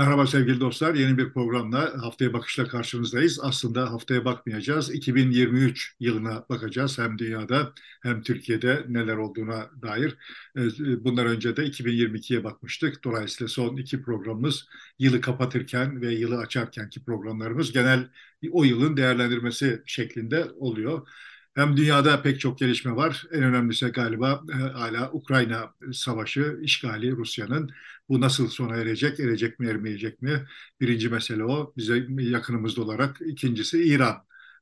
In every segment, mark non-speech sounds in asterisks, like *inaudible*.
Merhaba sevgili dostlar. Yeni bir programla Haftaya Bakış'la karşınızdayız. Aslında haftaya bakmayacağız. 2023 yılına bakacağız. Hem dünyada hem Türkiye'de neler olduğuna dair. Ee, bundan önce de 2022'ye bakmıştık. Dolayısıyla son iki programımız yılı kapatırken ve yılı açarkenki programlarımız genel o yılın değerlendirmesi şeklinde oluyor. Hem dünyada pek çok gelişme var. En önemlisi galiba e, hala Ukrayna savaşı, işgali Rusya'nın. Bu nasıl sona erecek, erecek mi, ermeyecek mi? Birinci mesele o. Bize yakınımızda olarak. İkincisi İran.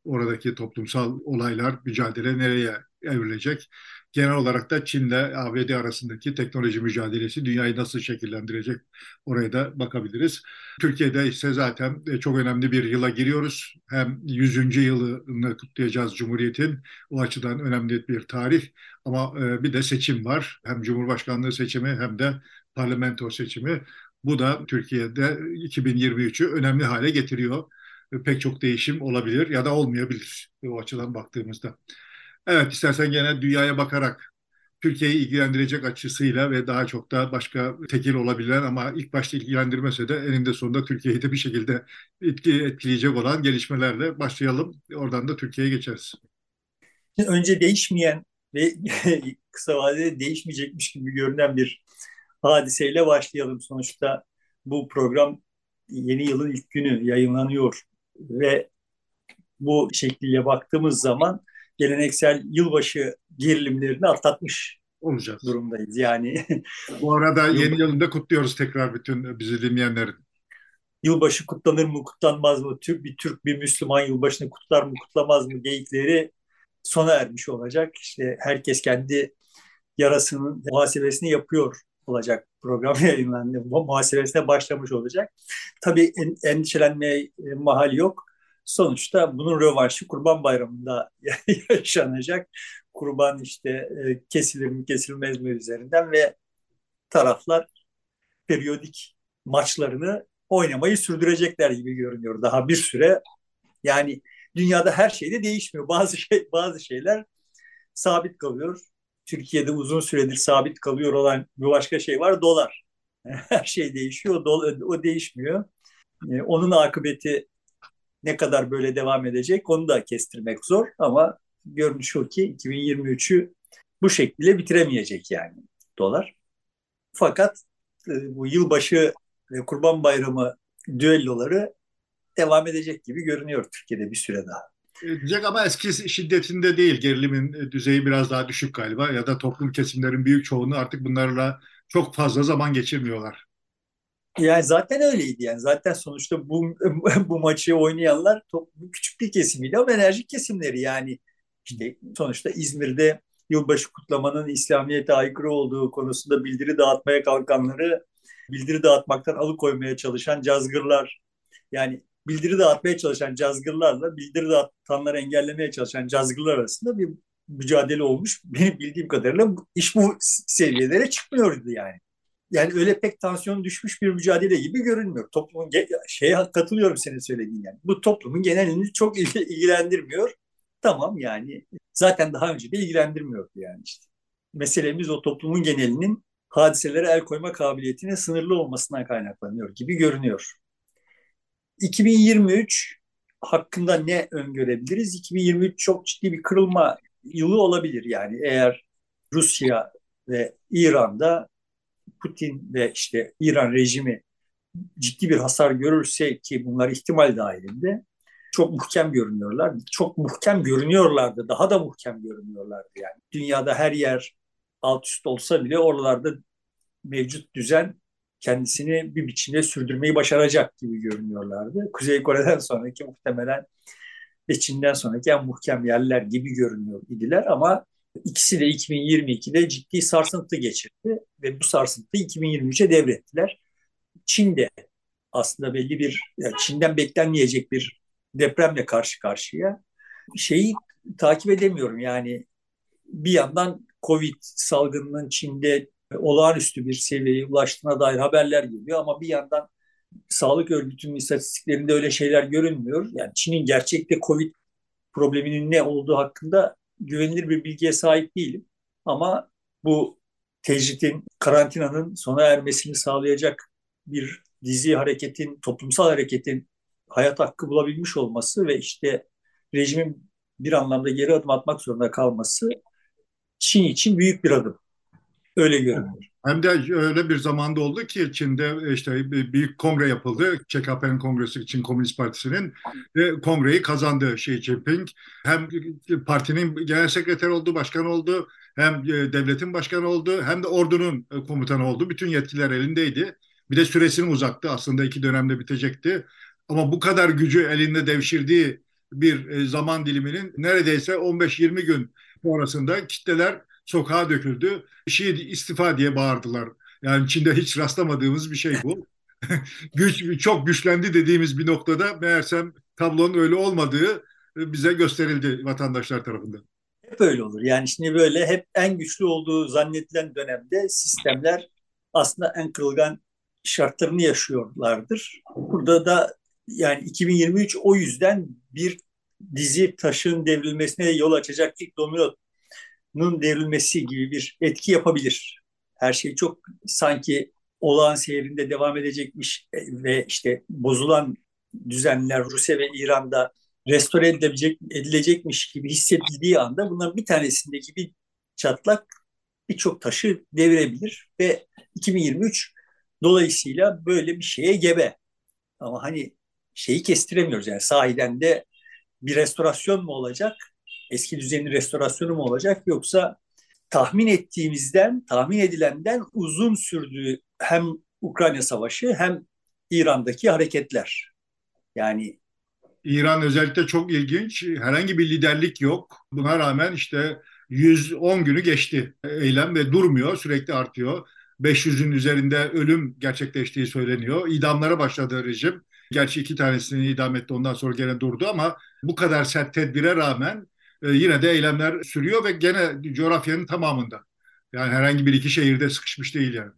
Oradaki toplumsal olaylar, mücadele nereye evrilecek? Genel olarak da Çin'le ABD arasındaki teknoloji mücadelesi dünyayı nasıl şekillendirecek oraya da bakabiliriz. Türkiye'de ise zaten e, çok önemli bir yıla giriyoruz. Hem 100. yılını kutlayacağız Cumhuriyet'in. O açıdan önemli bir tarih. Ama e, bir de seçim var. Hem Cumhurbaşkanlığı seçimi hem de parlamento seçimi. Bu da Türkiye'de 2023'ü önemli hale getiriyor. E, pek çok değişim olabilir ya da olmayabilir o açıdan baktığımızda. Evet, istersen gene dünyaya bakarak Türkiye'yi ilgilendirecek açısıyla ve daha çok da başka tekil olabilen ama ilk başta ilgilendirmese de eninde sonunda Türkiye'yi de bir şekilde etki, etkileyecek olan gelişmelerle başlayalım. Oradan da Türkiye'ye geçeriz. Önce değişmeyen ve *laughs* kısa vadede değişmeyecekmiş gibi görünen bir hadiseyle başlayalım. Sonuçta bu program yeni yılın ilk günü yayınlanıyor ve bu şekliyle baktığımız zaman geleneksel yılbaşı gerilimlerini atlatmış olacağız durumdayız. Yani bu arada yeni yılında kutluyoruz tekrar bütün bizi dinleyenlerin. Yılbaşı kutlanır mı, kutlanmaz mı? Türk bir Türk bir Müslüman yılbaşını kutlar mı, kutlamaz mı geyikleri sona ermiş olacak. İşte herkes kendi yarasının muhasebesini yapıyor olacak program *laughs* yayınlandı. Muhasebesine başlamış olacak. Tabii endişelenmeye mahal yok. Sonuçta bunun rövanşı Kurban Bayramı'nda *laughs* yaşanacak. Kurban işte e, kesilir mi kesilmez mi üzerinden ve taraflar periyodik maçlarını oynamayı sürdürecekler gibi görünüyor. Daha bir süre yani dünyada her şey de değişmiyor. Bazı şey bazı şeyler sabit kalıyor. Türkiye'de uzun süredir sabit kalıyor olan bir başka şey var dolar. *laughs* Her şey değişiyor, o, o değişmiyor. E, onun akıbeti ne kadar böyle devam edecek onu da kestirmek zor ama görünüş o ki 2023'ü bu şekilde bitiremeyecek yani dolar. Fakat e, bu yılbaşı ve Kurban Bayramı düelloları devam edecek gibi görünüyor Türkiye'de bir süre daha. Edecek ama eski şiddetinde değil. Gerilimin düzeyi biraz daha düşük galiba ya da toplum kesimlerin büyük çoğunu artık bunlarla çok fazla zaman geçirmiyorlar. Yani zaten öyleydi yani. Zaten sonuçta bu *laughs* bu maçı oynayanlar toplum küçük bir kesimiydi ama enerjik kesimleri yani işte sonuçta İzmir'de yılbaşı kutlamanın İslamiyet'e aykırı olduğu konusunda bildiri dağıtmaya kalkanları bildiri dağıtmaktan alıkoymaya çalışan cazgırlar yani bildiri dağıtmaya çalışan cazgırlarla bildiri dağıtanları engellemeye çalışan cazgırlar arasında bir mücadele olmuş. Benim bildiğim kadarıyla iş bu seviyelere çıkmıyordu yani yani öyle pek tansiyon düşmüş bir mücadele gibi görünmüyor. Toplumun şeye katılıyorum senin söylediğin yani. Bu toplumun genelini çok ilgilendirmiyor. Tamam yani zaten daha önce de ilgilendirmiyordu yani işte. Meselemiz o toplumun genelinin hadiselere el koyma kabiliyetine sınırlı olmasından kaynaklanıyor gibi görünüyor. 2023 hakkında ne öngörebiliriz? 2023 çok ciddi bir kırılma yılı olabilir yani eğer Rusya ve İran'da Putin ve işte İran rejimi ciddi bir hasar görürse ki bunlar ihtimal dahilinde çok muhkem görünüyorlar. Çok muhkem görünüyorlardı. Daha da muhkem görünüyorlardı yani. Dünyada her yer alt üst olsa bile oralarda mevcut düzen kendisini bir biçimde sürdürmeyi başaracak gibi görünüyorlardı. Kuzey Kore'den sonraki muhtemelen ve Çin'den sonraki en muhkem yerler gibi görünüyor idiler ama İkisi de 2022'de ciddi sarsıntı geçirdi ve bu sarsıntıyı 2023'e devrettiler. Çin de aslında belli bir yani Çin'den beklenmeyecek bir depremle karşı karşıya. Şeyi takip edemiyorum yani bir yandan Covid salgınının Çin'de olağanüstü bir seviyeye ulaştığına dair haberler geliyor ama bir yandan Sağlık Örgütü'nün istatistiklerinde öyle şeyler görünmüyor. Yani Çin'in gerçekte Covid probleminin ne olduğu hakkında güvenilir bir bilgiye sahip değilim. Ama bu tecritin, karantinanın sona ermesini sağlayacak bir dizi hareketin, toplumsal hareketin hayat hakkı bulabilmiş olması ve işte rejimin bir anlamda geri adım atmak zorunda kalması Çin için büyük bir adım. Öyle görünüyor. Hem de öyle bir zamanda oldu ki Çin'de işte büyük kongre yapıldı. ÇKP'nin kongresi Çin Komünist Partisi'nin ve kongreyi kazandı Xi Jinping. Hem partinin genel sekreteri oldu, başkan oldu, hem e, devletin başkanı oldu, hem de ordunun e, komutanı oldu. Bütün yetkiler elindeydi. Bir de süresini uzattı. Aslında iki dönemde bitecekti. Ama bu kadar gücü elinde devşirdiği bir e, zaman diliminin neredeyse 15-20 gün sonrasında kitleler sokağa döküldü. Şey istifa diye bağırdılar. Yani Çin'de hiç rastlamadığımız bir şey bu. *laughs* Güç çok güçlendi dediğimiz bir noktada meğersem tablonun öyle olmadığı e, bize gösterildi vatandaşlar tarafından. Hep öyle olur. Yani şimdi böyle hep en güçlü olduğu zannedilen dönemde sistemler aslında en kırılgan şartlarını yaşıyorlardır. Burada da yani 2023 o yüzden bir dizi taşın devrilmesine yol açacak ilk dominonun devrilmesi gibi bir etki yapabilir. Her şey çok sanki olağan seyrinde devam edecekmiş ve işte bozulan düzenler Rusya ve İran'da restore edilecek, edilecekmiş gibi hissedildiği anda bunların bir tanesindeki bir çatlak birçok taşı devirebilir ve 2023 dolayısıyla böyle bir şeye gebe. Ama hani şeyi kestiremiyoruz yani sahiden de bir restorasyon mu olacak? Eski düzenin restorasyonu mu olacak yoksa tahmin ettiğimizden, tahmin edilenden uzun sürdüğü hem Ukrayna Savaşı hem İran'daki hareketler. Yani İran özellikle çok ilginç. Herhangi bir liderlik yok. Buna rağmen işte 110 günü geçti eylem ve durmuyor, sürekli artıyor. 500'ün üzerinde ölüm gerçekleştiği söyleniyor. İdamlara başladı rejim. Gerçi iki tanesini idam etti ondan sonra gene durdu ama bu kadar sert tedbire rağmen e, yine de eylemler sürüyor ve gene coğrafyanın tamamında. Yani herhangi bir iki şehirde sıkışmış değil yani.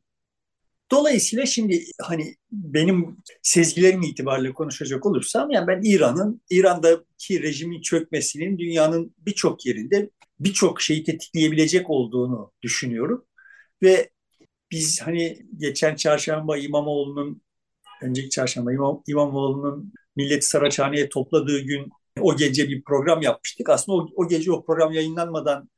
Dolayısıyla şimdi hani benim sezgilerim itibariyle konuşacak olursam yani ben İran'ın İran'daki rejimin çökmesinin dünyanın birçok yerinde birçok şeyi tetikleyebilecek olduğunu düşünüyorum. Ve biz hani geçen çarşamba İmamoğlu'nun önceki çarşamba İmam, İmamoğlu'nun Milleti Saraçhane'ye topladığı gün o gece bir program yapmıştık. Aslında o, o gece o program yayınlanmadan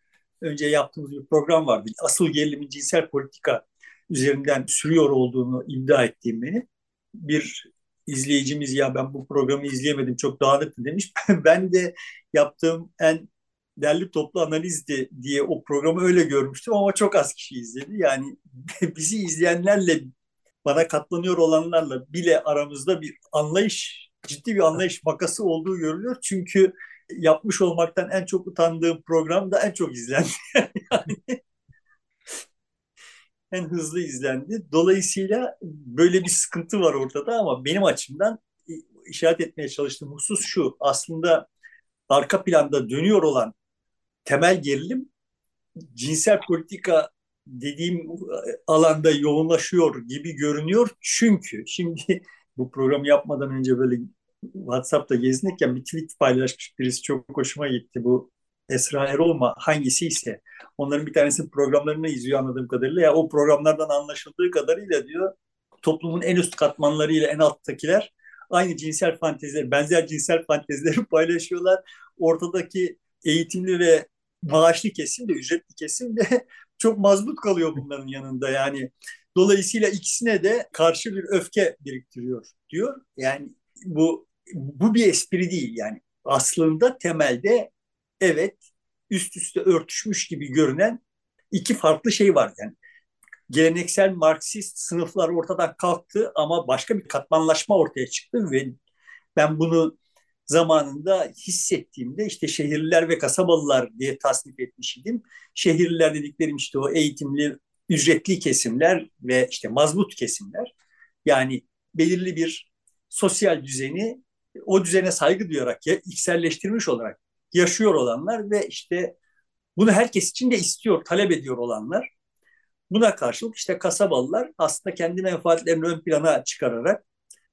önce yaptığımız bir program vardı. Asıl gerilimin cinsel politika üzerinden sürüyor olduğunu iddia ettiğim benim. Bir izleyicimiz ya ben bu programı izleyemedim çok dağınıktı demiş. *laughs* ben de yaptığım en derli toplu analizdi diye o programı öyle görmüştüm ama çok az kişi izledi. Yani *laughs* bizi izleyenlerle bana katlanıyor olanlarla bile aramızda bir anlayış, ciddi bir anlayış makası olduğu görülüyor. Çünkü yapmış olmaktan en çok utandığım program da en çok izlendi. *laughs* en hızlı izlendi. Dolayısıyla böyle bir sıkıntı var ortada ama benim açımdan işaret etmeye çalıştığım husus şu. Aslında arka planda dönüyor olan temel gerilim cinsel politika dediğim alanda yoğunlaşıyor gibi görünüyor. Çünkü şimdi bu programı yapmadan önce böyle WhatsApp'ta gezinirken bir tweet paylaşmış birisi çok hoşuma gitti. Bu Esra Erol mu hangisi ise onların bir tanesinin programlarını izliyor anladığım kadarıyla. Ya o programlardan anlaşıldığı kadarıyla diyor toplumun en üst katmanlarıyla en alttakiler aynı cinsel fanteziler, benzer cinsel fantezileri *laughs* paylaşıyorlar. Ortadaki eğitimli ve maaşlı kesim de, ücretli kesim de *laughs* çok mazbut kalıyor bunların yanında yani. Dolayısıyla ikisine de karşı bir öfke biriktiriyor diyor. Yani bu bu bir espri değil yani. Aslında temelde evet üst üste örtüşmüş gibi görünen iki farklı şey var yani. Geleneksel Marksist sınıflar ortadan kalktı ama başka bir katmanlaşma ortaya çıktı ve ben bunu zamanında hissettiğimde işte şehirliler ve kasabalılar diye tasnif etmiş idim. Şehirliler dediklerim işte o eğitimli, ücretli kesimler ve işte mazbut kesimler. Yani belirli bir sosyal düzeni o düzene saygı duyarak, ya, içselleştirmiş olarak yaşıyor olanlar ve işte bunu herkes için de istiyor, talep ediyor olanlar. Buna karşılık işte kasabalılar aslında kendi menfaatlerini ön plana çıkararak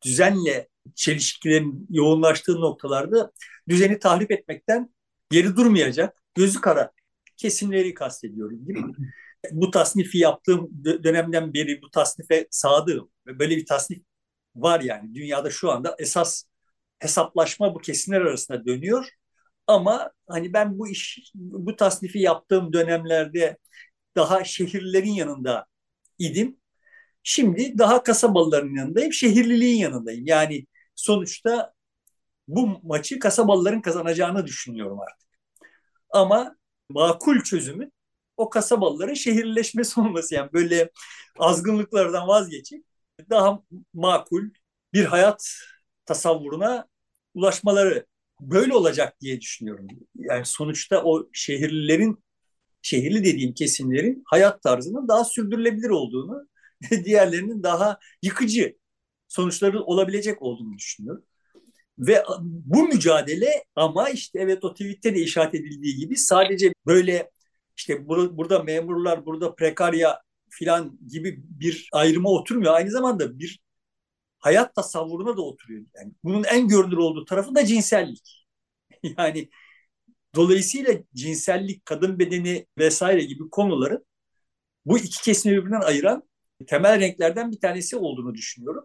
düzenle çelişkilerin yoğunlaştığı noktalarda düzeni tahrip etmekten geri durmayacak, gözü kara kesimleri kastediyorum değil mi? *clears throat* Bu tasnifi yaptığım dönemden beri bu tasnife sadığım ve böyle bir tasnif var yani. Dünyada şu anda esas hesaplaşma bu kesimler arasında dönüyor. Ama hani ben bu iş, bu tasnifi yaptığım dönemlerde daha şehirlerin yanında idim. Şimdi daha kasabalıların yanındayım, şehirliliğin yanındayım. Yani sonuçta bu maçı kasabalıların kazanacağını düşünüyorum artık. Ama makul çözümün o kasabalıların şehirleşmesi olması yani böyle azgınlıklardan vazgeçip daha makul bir hayat tasavvuruna ulaşmaları böyle olacak diye düşünüyorum. Yani sonuçta o şehirlilerin şehirli dediğim kesimlerin hayat tarzının daha sürdürülebilir olduğunu, *laughs* diğerlerinin daha yıkıcı sonuçları olabilecek olduğunu düşünüyorum. Ve bu mücadele ama işte evet o tweette de işaret edildiği gibi sadece böyle işte bur burada memurlar, burada prekarya filan gibi bir ayrıma oturmuyor. Aynı zamanda bir hayat tasavvuruna da oturuyor. Yani bunun en görünür olduğu tarafı da cinsellik. *laughs* yani dolayısıyla cinsellik, kadın bedeni vesaire gibi konuların bu iki kesimi birbirinden ayıran temel renklerden bir tanesi olduğunu düşünüyorum.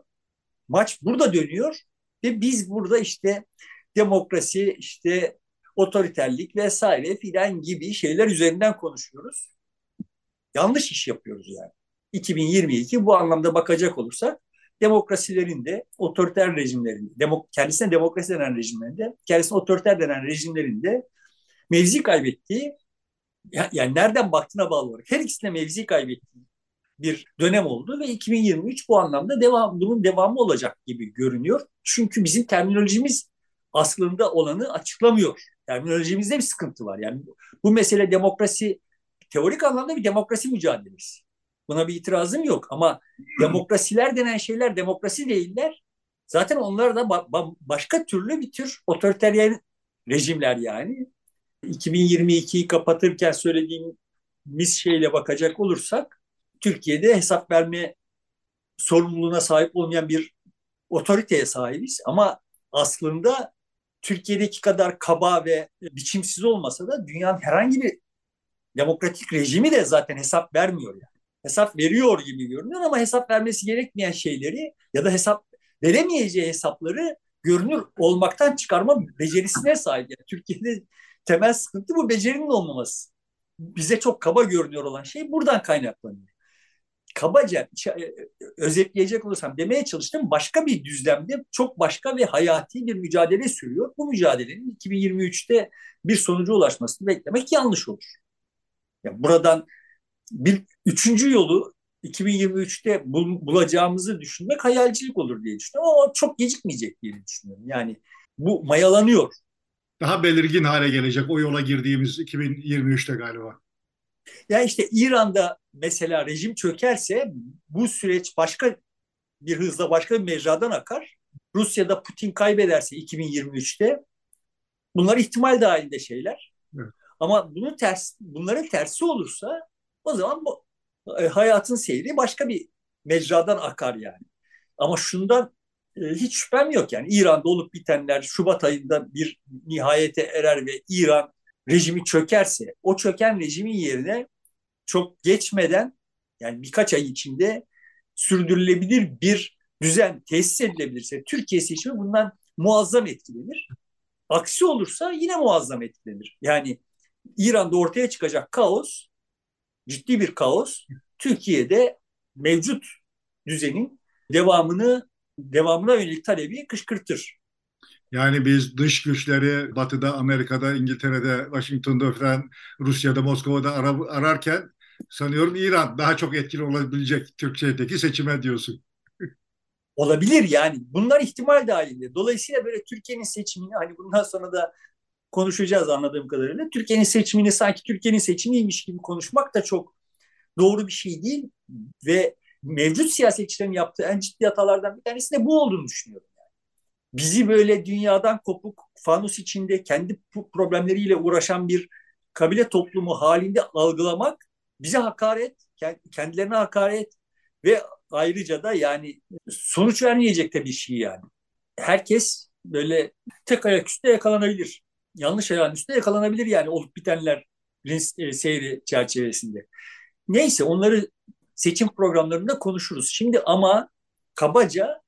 Maç burada dönüyor ve biz burada işte demokrasi, işte otoriterlik vesaire filan gibi şeyler üzerinden konuşuyoruz. Yanlış iş yapıyoruz yani. 2022 bu anlamda bakacak olursak demokrasilerin de otoriter rejimlerin, demok kendisine demokrasi denen rejimlerinde, kendisine otoriter denen rejimlerinde mevzi kaybettiği yani nereden baktığına bağlı olarak her ikisine mevzi kaybettiği bir dönem oldu ve 2023 bu anlamda devam bunun devamı olacak gibi görünüyor. Çünkü bizim terminolojimiz aslında olanı açıklamıyor. Terminolojimizde bir sıkıntı var. Yani bu, mesele demokrasi teorik anlamda bir demokrasi mücadelesi. Buna bir itirazım yok ama demokrasiler denen şeyler demokrasi değiller. Zaten onlar da ba- ba- başka türlü bir tür otoriteryen rejimler yani. 2022'yi kapatırken söylediğimiz şeyle bakacak olursak Türkiye'de hesap verme sorumluluğuna sahip olmayan bir otoriteye sahibiz ama aslında Türkiye'deki kadar kaba ve biçimsiz olmasa da dünyanın herhangi bir demokratik rejimi de zaten hesap vermiyor yani. Hesap veriyor gibi görünüyor ama hesap vermesi gerekmeyen şeyleri ya da hesap veremeyeceği hesapları görünür olmaktan çıkarma becerisine sahip. Yani Türkiye'de temel sıkıntı bu becerinin olmaması. Bize çok kaba görünüyor olan şey buradan kaynaklanıyor. Kabaca e, özetleyecek olursam demeye çalıştım başka bir düzlemde çok başka ve hayati bir mücadele sürüyor. Bu mücadelenin 2023'te bir sonuca ulaşmasını beklemek yanlış olur. Yani buradan bir üçüncü yolu 2023'te bul, bulacağımızı düşünmek hayalcilik olur diye düşünüyorum ama çok gecikmeyecek diye düşünüyorum. Yani bu mayalanıyor daha belirgin hale gelecek o yola girdiğimiz 2023'te galiba. Ya işte İran'da mesela rejim çökerse bu süreç başka bir hızla başka bir mecradan akar. Rusya'da Putin kaybederse 2023'te bunlar ihtimal dahilinde şeyler. Evet. Ama bunun ters bunların tersi olursa o zaman bu e, hayatın seyri başka bir mecradan akar yani. Ama şundan e, hiç şüphem yok yani İran'da olup bitenler Şubat ayında bir nihayete erer ve İran rejimi çökerse o çöken rejimin yerine çok geçmeden yani birkaç ay içinde sürdürülebilir bir düzen tesis edilebilirse Türkiye seçimi bundan muazzam etkilenir. Aksi olursa yine muazzam etkilenir. Yani İran'da ortaya çıkacak kaos, ciddi bir kaos, Türkiye'de mevcut düzenin devamını devamına yönelik talebi kışkırtır. Yani biz dış güçleri Batı'da, Amerika'da, İngiltere'de, Washington'da falan, Rusya'da, Moskova'da ara, ararken sanıyorum İran daha çok etkili olabilecek Türkiye'deki seçime diyorsun. *laughs* Olabilir yani. Bunlar ihtimal dahilinde. Dolayısıyla böyle Türkiye'nin seçimini hani bundan sonra da konuşacağız anladığım kadarıyla. Türkiye'nin seçimini sanki Türkiye'nin seçimiymiş gibi konuşmak da çok doğru bir şey değil ve mevcut siyasetçilerin yaptığı en ciddi hatalardan bir tanesi de bu olduğunu düşünüyorum. Bizi böyle dünyadan kopuk, fanus içinde kendi problemleriyle uğraşan bir kabile toplumu halinde algılamak bize hakaret, kendilerine hakaret ve ayrıca da yani sonuç vermeyecek de bir şey yani. Herkes böyle tek ayak üstte yakalanabilir. Yanlış ayağın üstte yakalanabilir yani olup bitenler e, seyri çerçevesinde. Neyse onları seçim programlarında konuşuruz. Şimdi ama kabaca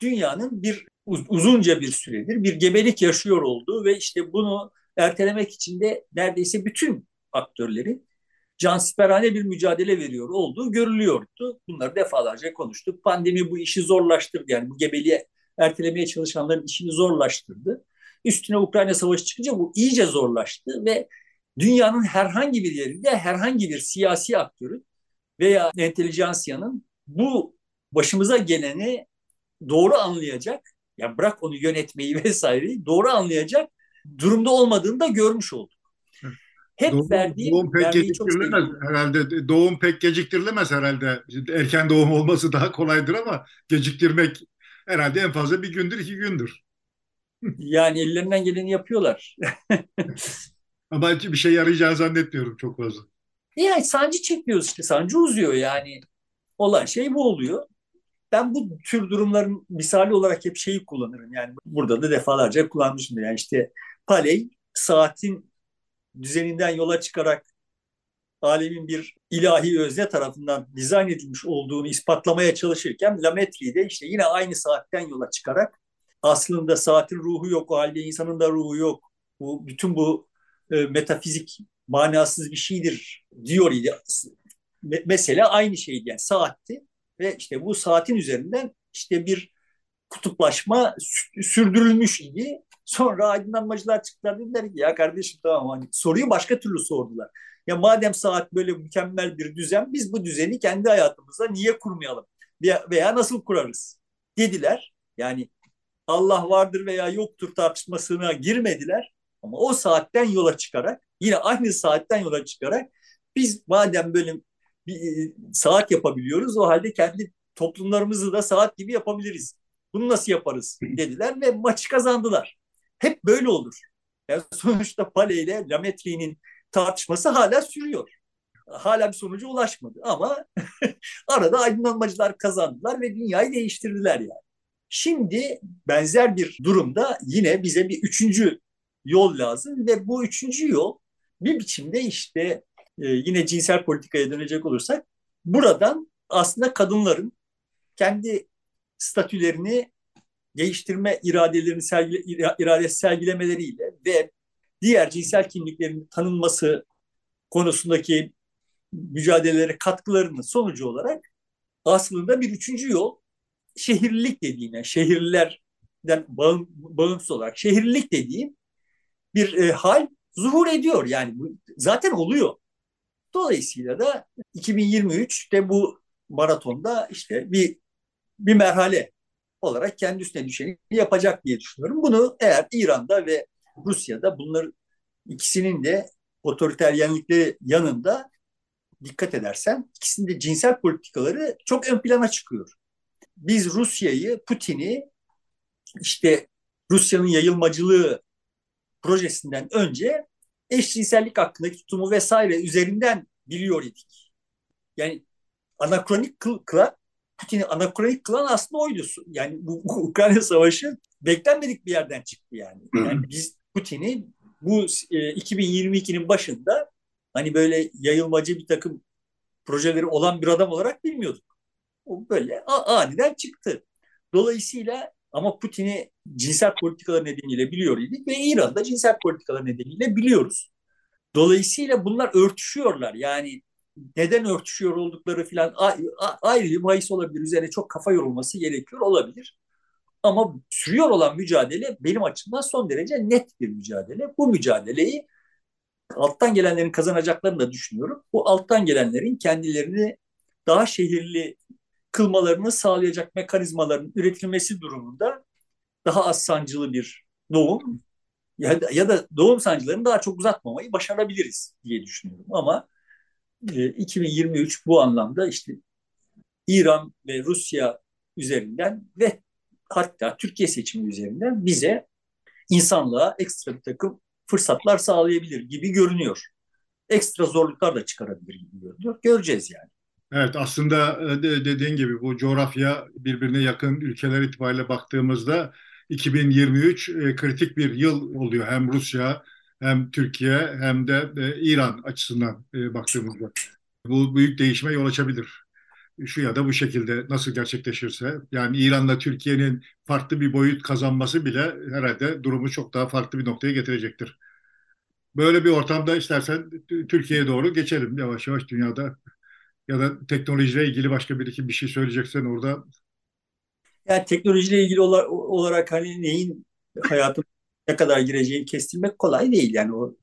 dünyanın bir uzunca bir süredir bir gebelik yaşıyor olduğu ve işte bunu ertelemek için de neredeyse bütün aktörlerin cansiperhane bir mücadele veriyor olduğu görülüyordu. Bunları defalarca konuştuk. Pandemi bu işi zorlaştırdı. Yani bu gebeliğe ertelemeye çalışanların işini zorlaştırdı. Üstüne Ukrayna Savaşı çıkınca bu iyice zorlaştı ve dünyanın herhangi bir yerinde herhangi bir siyasi aktörün veya entelijansiyanın bu başımıza geleni doğru anlayacak, ya bırak onu yönetmeyi *laughs* vesaireyi doğru anlayacak durumda olmadığını da görmüş olduk. Hep doğum, verdiği, doğum pek geciktirilemez herhalde. Doğum pek geciktirilemez herhalde. Erken doğum olması daha kolaydır ama geciktirmek herhalde en fazla bir gündür, iki gündür. *laughs* Yani ellerinden geleni yapıyorlar. *laughs* ama bir şey yarayacağını zannetmiyorum çok fazla. Yani sancı çekiyoruz işte. Sancı uzuyor yani. Olan şey bu oluyor. Ben bu tür durumların misali olarak hep şeyi kullanırım. Yani burada da defalarca kullanmışım. Yani işte Paley saatin düzeninden yola çıkarak alemin bir ilahi özne tarafından dizayn edilmiş olduğunu ispatlamaya çalışırken Lametri de işte yine aynı saatten yola çıkarak aslında saatin ruhu yok, o halde insanın da ruhu yok. Bu bütün bu e, metafizik manasız bir şeydir diyor idi. Mesela aynı şeydi yani saatti ve işte bu saatin üzerinden işte bir kutuplaşma sürdürülmüş idi. Sonra aydınlanmacılar çıktılar dediler ki ya kardeşim tamam hani soruyu başka türlü sordular. Ya madem saat böyle mükemmel bir düzen biz bu düzeni kendi hayatımızda niye kurmayalım veya nasıl kurarız dediler. Yani Allah vardır veya yoktur tartışmasına girmediler. Ama o saatten yola çıkarak yine aynı saatten yola çıkarak biz madem böyle bir e, saat yapabiliyoruz o halde kendi toplumlarımızı da saat gibi yapabiliriz. Bunu nasıl yaparız dediler ve maçı kazandılar. Hep böyle olur. Yani *laughs* sonuçta Pale ile Lametri'nin tartışması hala sürüyor. Hala bir sonuca ulaşmadı ama *laughs* arada aydınlanmacılar kazandılar ve dünyayı değiştirdiler yani. Şimdi benzer bir durumda yine bize bir üçüncü yol lazım ve bu üçüncü yol bir biçimde işte e, yine cinsel politikaya dönecek olursak buradan aslında kadınların kendi statülerini değiştirme iradelerini sergile, iradesi sergilemeleriyle ve diğer cinsel kimliklerin tanınması konusundaki mücadelelere katkılarının sonucu olarak aslında bir üçüncü yol şehirlilik dediğine, şehirlilerden bağım, bağımsız olarak şehirlilik dediğim bir e, hal zuhur ediyor. Yani bu zaten oluyor. Dolayısıyla da 2023'te bu maratonda işte bir bir merhale olarak kendi üstüne düşeni yapacak diye düşünüyorum. Bunu eğer İran'da ve Rusya'da bunların ikisinin de otoriteryenlikleri yanında dikkat edersen ikisinin de cinsel politikaları çok ön plana çıkıyor. Biz Rusya'yı, Putin'i işte Rusya'nın yayılmacılığı projesinden önce eşcinsellik hakkındaki tutumu vesaire üzerinden biliyor idik. Yani anakronik kılan, Putin'i anakronik kılan aslında oydu. Yani bu, bu Ukrayna Savaşı beklenmedik bir yerden çıktı yani. Yani biz Putin'i bu e, 2022'nin başında hani böyle yayılmacı bir takım projeleri olan bir adam olarak bilmiyorduk. O böyle aniden çıktı. Dolayısıyla ama Putin'i cinsel politikalar nedeniyle biliyor idik ve İran'da cinsel politikalar nedeniyle biliyoruz. Dolayısıyla bunlar örtüşüyorlar. Yani neden örtüşüyor oldukları falan ayrı bir bahis olabilir. Üzerine çok kafa yorulması gerekiyor olabilir. Ama sürüyor olan mücadele benim açımdan son derece net bir mücadele. Bu mücadeleyi alttan gelenlerin kazanacaklarını da düşünüyorum. Bu alttan gelenlerin kendilerini daha şehirli kılmalarını sağlayacak mekanizmaların üretilmesi durumunda daha az sancılı bir doğum ya da, ya da doğum sancılarını daha çok uzatmamayı başarabiliriz diye düşünüyorum. Ama e, 2023 bu anlamda işte İran ve Rusya üzerinden ve hatta Türkiye seçimi üzerinden bize insanlığa ekstra bir takım fırsatlar sağlayabilir gibi görünüyor. Ekstra zorluklar da çıkarabilir gibi görünüyor. Göreceğiz yani. Evet aslında e, dediğin gibi bu coğrafya birbirine yakın ülkeler itibariyle baktığımızda 2023 e, kritik bir yıl oluyor hem Rusya hem Türkiye hem de e, İran açısından baktığımızda. Bu büyük değişime yol açabilir. şu ya da bu şekilde nasıl gerçekleşirse yani İran'la Türkiye'nin farklı bir boyut kazanması bile herhalde durumu çok daha farklı bir noktaya getirecektir. Böyle bir ortamda istersen Türkiye'ye doğru geçelim yavaş yavaş dünyada ya da teknolojiyle ilgili başka bir iki bir şey söyleyeceksen orada. Yani teknolojiyle ilgili olarak hani neyin hayatın ne kadar gireceğini kestirmek kolay değil. Yani o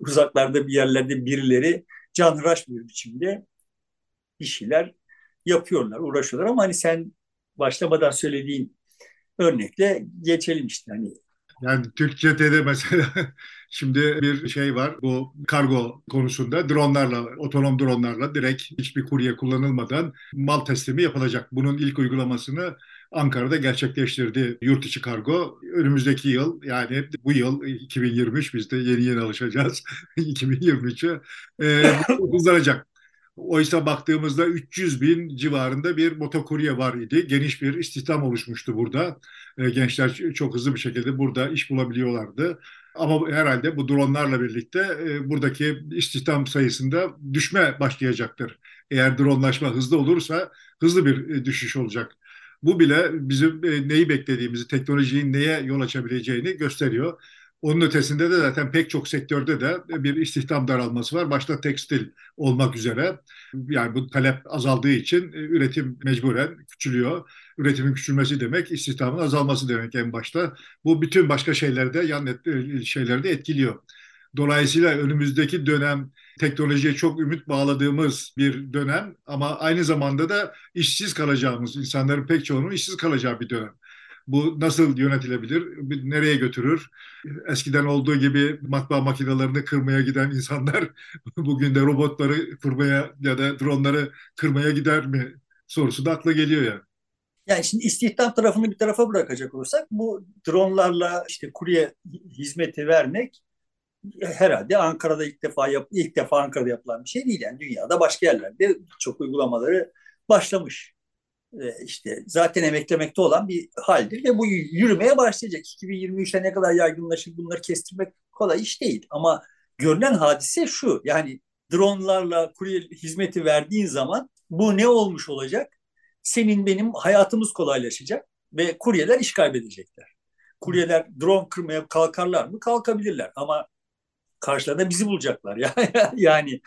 uzaklarda bir yerlerde birileri canhıraş bir biçimde bir şeyler yapıyorlar, uğraşıyorlar ama hani sen başlamadan söylediğin örnekle geçelim işte hani yani Türkçe'de mesela *laughs* şimdi bir şey var bu kargo konusunda dronlarla, otonom dronlarla direkt hiçbir kurye kullanılmadan mal teslimi yapılacak. Bunun ilk uygulamasını Ankara'da gerçekleştirdi yurt içi kargo. Önümüzdeki yıl yani bu yıl 2023 biz de yeni yeni alışacağız *laughs* 2023'e e, hızlanacak. Oysa baktığımızda 300 bin civarında bir motokurye var idi. Geniş bir istihdam oluşmuştu burada. E, gençler çok hızlı bir şekilde burada iş bulabiliyorlardı. Ama herhalde bu dronlarla birlikte e, buradaki istihdam sayısında düşme başlayacaktır. Eğer dronlaşma hızlı olursa hızlı bir e, düşüş olacak. Bu bile bizim neyi beklediğimizi, teknolojinin neye yol açabileceğini gösteriyor. Onun ötesinde de zaten pek çok sektörde de bir istihdam daralması var. Başta tekstil olmak üzere. Yani bu talep azaldığı için e, üretim mecburen küçülüyor. Üretimin küçülmesi demek istihdamın azalması demek en başta. Bu bütün başka şeylerde yan e, şeylerde etkiliyor. Dolayısıyla önümüzdeki dönem teknolojiye çok ümit bağladığımız bir dönem ama aynı zamanda da işsiz kalacağımız, insanların pek çoğunun işsiz kalacağı bir dönem. Bu nasıl yönetilebilir? Nereye götürür? Eskiden olduğu gibi matbaa makinelerini kırmaya giden insanlar *laughs* bugün de robotları kırmaya ya da dronları kırmaya gider mi sorusu da akla geliyor yani. Yani şimdi istihdam tarafını bir tarafa bırakacak olursak bu dronlarla işte kurye hizmeti vermek herhalde Ankara'da ilk defa yap, ilk defa Ankara'da yapılan bir şey değil yani dünyada başka yerlerde çok uygulamaları başlamış işte zaten emeklemekte olan bir haldir ve bu yürümeye başlayacak. 2023'te ne kadar yaygınlaşır bunları kestirmek kolay iş değil. Ama görünen hadise şu yani dronlarla kurye hizmeti verdiğin zaman bu ne olmuş olacak? Senin benim hayatımız kolaylaşacak ve kuryeler iş kaybedecekler. Kuryeler drone kırmaya kalkarlar mı? Kalkabilirler ama karşılarında bizi bulacaklar. *laughs* yani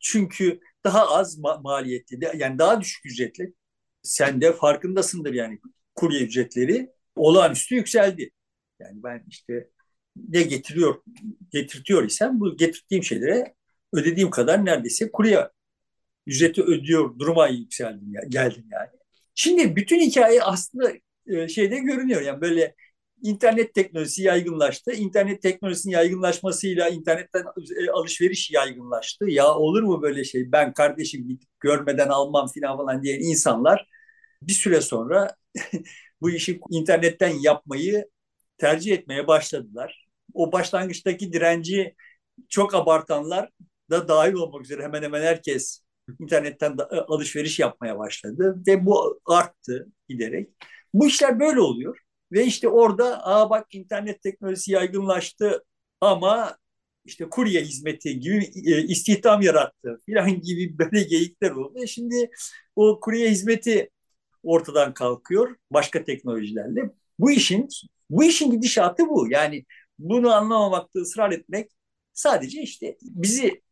çünkü daha az ma- maliyetli yani daha düşük ücretli sen de farkındasındır yani kurye ücretleri olağanüstü yükseldi. Yani ben işte ne getiriyor, getirtiyor isem bu getirdiğim şeylere ödediğim kadar neredeyse kurye ücreti ödüyor duruma yükseldim ya, geldim yani. Şimdi bütün hikaye aslında e, şeyde görünüyor yani böyle internet teknolojisi yaygınlaştı. İnternet teknolojisinin yaygınlaşmasıyla internetten e, alışveriş yaygınlaştı. Ya olur mu böyle şey? Ben kardeşim görmeden almam falan falan diyen insanlar bir süre sonra *laughs* bu işi internetten yapmayı tercih etmeye başladılar. O başlangıçtaki direnci çok abartanlar da dahil olmak üzere hemen hemen herkes internetten e, alışveriş yapmaya başladı ve bu arttı giderek. Bu işler böyle oluyor. Ve işte orada aa bak internet teknolojisi yaygınlaştı ama işte kurye hizmeti gibi e, istihdam yarattı filan *laughs* gibi böyle geyikler oldu. E şimdi o kurye hizmeti ortadan kalkıyor başka teknolojilerle. Bu işin bu işin gidişatı bu. Yani bunu anlamamakta ısrar etmek sadece işte bizi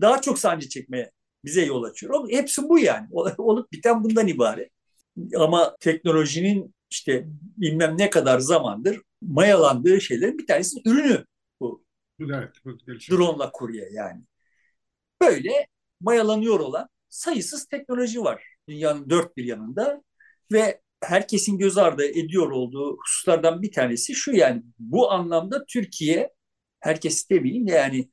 daha çok sancı çekmeye bize yol açıyor. Hepsi bu yani. Olup biten bundan ibaret. Ama teknolojinin işte bilmem ne kadar zamandır mayalandığı şeylerin bir tanesi ürünü bu. Evet, Drone'la kurye yani. Böyle mayalanıyor olan sayısız teknoloji var dünyanın dört bir yanında ve herkesin göz ardı ediyor olduğu hususlardan bir tanesi şu yani bu anlamda Türkiye herkes demeyeyim yani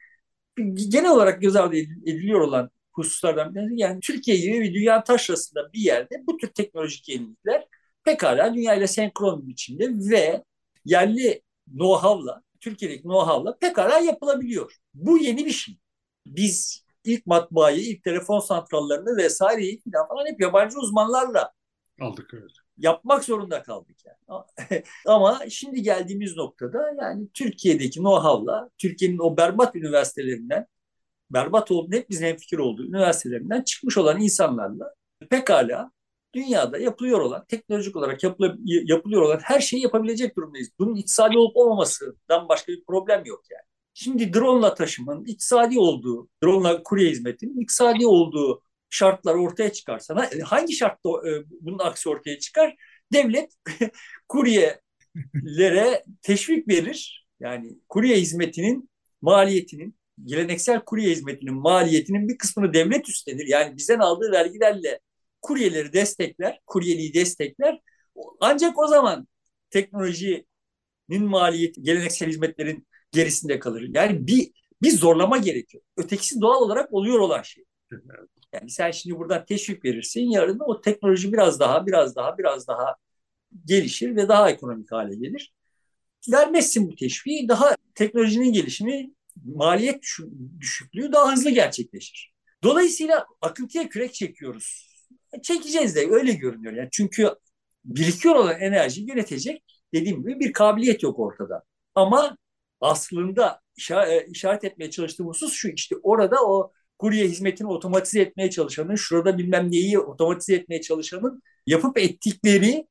genel olarak göz ardı ediliyor olan hususlardan bir tanesi yani Türkiye gibi bir dünya taşrasında bir yerde bu tür teknolojik yenilikler pekala dünya ile senkron biçimde ve yerli know-how'la, Türkiye'deki know-how'la pekala yapılabiliyor. Bu yeni bir şey. Biz ilk matbaayı, ilk telefon santrallerini vesaireyi falan hep yabancı uzmanlarla aldık. Evet. Yapmak zorunda kaldık yani. *laughs* Ama şimdi geldiğimiz noktada yani Türkiye'deki know-how'la, Türkiye'nin o berbat üniversitelerinden, berbat olduğunu hep bizim hemfikir olduğu üniversitelerinden çıkmış olan insanlarla pekala dünyada yapılıyor olan, teknolojik olarak yapılıyor olan her şeyi yapabilecek durumdayız. Bunun iktisadi olup olmamasından başka bir problem yok yani. Şimdi drone taşımanın iktisadi olduğu, drone kurye hizmetinin iktisadi olduğu şartlar ortaya çıkarsa hangi şartta e, bunun aksi ortaya çıkar? Devlet *laughs* kuryelere teşvik verir. Yani kurye hizmetinin maliyetinin geleneksel kurye hizmetinin maliyetinin bir kısmını devlet üstlenir. Yani bizden aldığı vergilerle kuryeleri destekler, kuryeliği destekler. Ancak o zaman teknolojinin maliyeti, geleneksel hizmetlerin gerisinde kalır. Yani bir bir zorlama gerekiyor. Ötekisi doğal olarak oluyor olan şey. Yani sen şimdi buradan teşvik verirsin, yarın o teknoloji biraz daha, biraz daha, biraz daha gelişir ve daha ekonomik hale gelir. Vermezsin bu teşviği, daha teknolojinin gelişimi, maliyet düşüklüğü daha hızlı gerçekleşir. Dolayısıyla akıntıya kürek çekiyoruz. Çekeceğiz de öyle görünüyor. Yani çünkü birikiyor olan enerji yönetecek dediğim gibi bir kabiliyet yok ortada. Ama aslında e, işaret etmeye çalıştığım husus şu işte orada o kurye hizmetini otomatize etmeye çalışanın, şurada bilmem neyi otomatize etmeye çalışanın yapıp ettikleri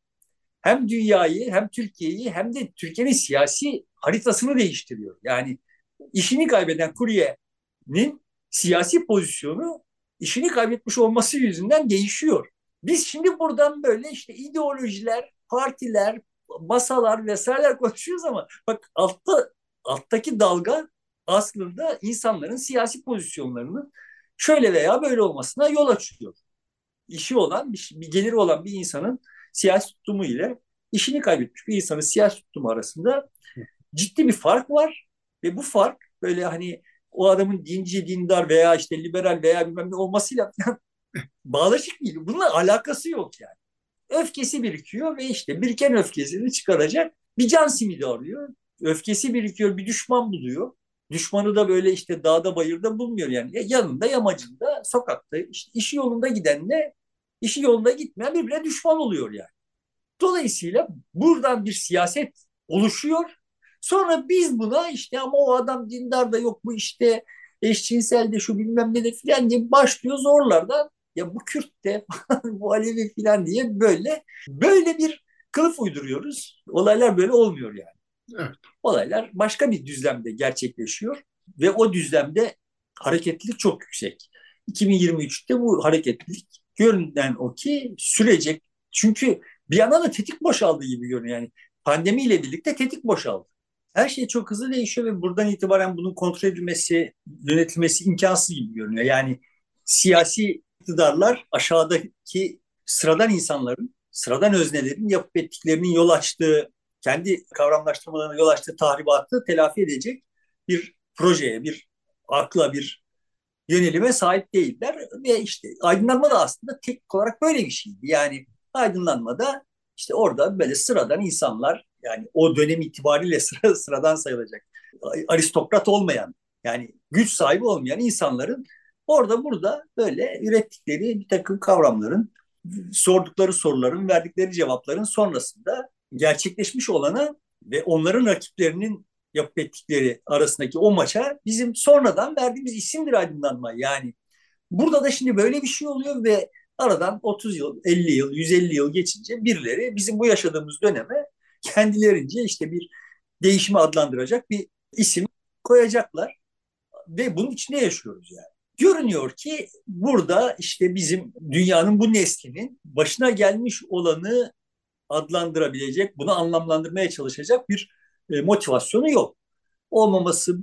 hem dünyayı hem Türkiye'yi hem de Türkiye'nin siyasi haritasını değiştiriyor. Yani işini kaybeden kuryenin siyasi pozisyonu işini kaybetmiş olması yüzünden değişiyor. Biz şimdi buradan böyle işte ideolojiler, partiler, masalar vesaireler konuşuyoruz ama bak altta alttaki dalga aslında insanların siyasi pozisyonlarının şöyle veya böyle olmasına yol açıyor. İşi olan, bir, bir geliri olan bir insanın siyasi tutumu ile işini kaybetmiş bir insanın siyasi tutumu arasında ciddi bir fark var ve bu fark böyle hani o adamın dinci, dindar veya işte liberal veya bilmem ne olmasıyla *laughs* bağlaşık değil. Bununla alakası yok yani. Öfkesi birikiyor ve işte biriken öfkesini çıkaracak bir can simidi arıyor. Öfkesi birikiyor, bir düşman buluyor. Düşmanı da böyle işte dağda bayırda bulmuyor yani. Yanında, yamacında, sokakta, işte işi yolunda gidenle işi yolunda gitmeyen birbirine düşman oluyor yani. Dolayısıyla buradan bir siyaset oluşuyor. Sonra biz buna işte ama o adam dindar da yok bu işte eşcinsel de şu bilmem ne de filan diye başlıyor zorlardan. Ya bu Kürt de *laughs* bu Alevi filan diye böyle böyle bir kılıf uyduruyoruz. Olaylar böyle olmuyor yani. Evet. Olaylar başka bir düzlemde gerçekleşiyor ve o düzlemde hareketlilik çok yüksek. 2023'te bu hareketlilik görünen o ki sürecek. Çünkü bir yandan da tetik boşaldı gibi görünüyor. Yani pandemiyle birlikte tetik boşaldı. Her şey çok hızlı değişiyor ve buradan itibaren bunun kontrol edilmesi, yönetilmesi imkansız gibi görünüyor. Yani siyasi iktidarlar aşağıdaki sıradan insanların, sıradan öznelerin yapıp ettiklerinin yol açtığı kendi kavramlaştırmalarına yol açtığı tahribatı telafi edecek bir projeye, bir akla, bir yönelime sahip değiller. Ve işte aydınlanma da aslında tek olarak böyle bir şeydi. Yani aydınlanmada işte orada böyle sıradan insanlar yani o dönem itibariyle *laughs* sıra, sıradan sayılacak aristokrat olmayan yani güç sahibi olmayan insanların orada burada böyle ürettikleri bir takım kavramların sordukları soruların verdikleri cevapların sonrasında gerçekleşmiş olana ve onların rakiplerinin yapıp ettikleri arasındaki o maça bizim sonradan verdiğimiz isimdir aydınlanma. Yani burada da şimdi böyle bir şey oluyor ve aradan 30 yıl, 50 yıl, 150 yıl geçince birileri bizim bu yaşadığımız döneme kendilerince işte bir değişimi adlandıracak bir isim koyacaklar ve bunun içinde yaşıyoruz yani. Görünüyor ki burada işte bizim dünyanın bu neslinin başına gelmiş olanı adlandırabilecek, bunu anlamlandırmaya çalışacak bir e, motivasyonu yok. Olmaması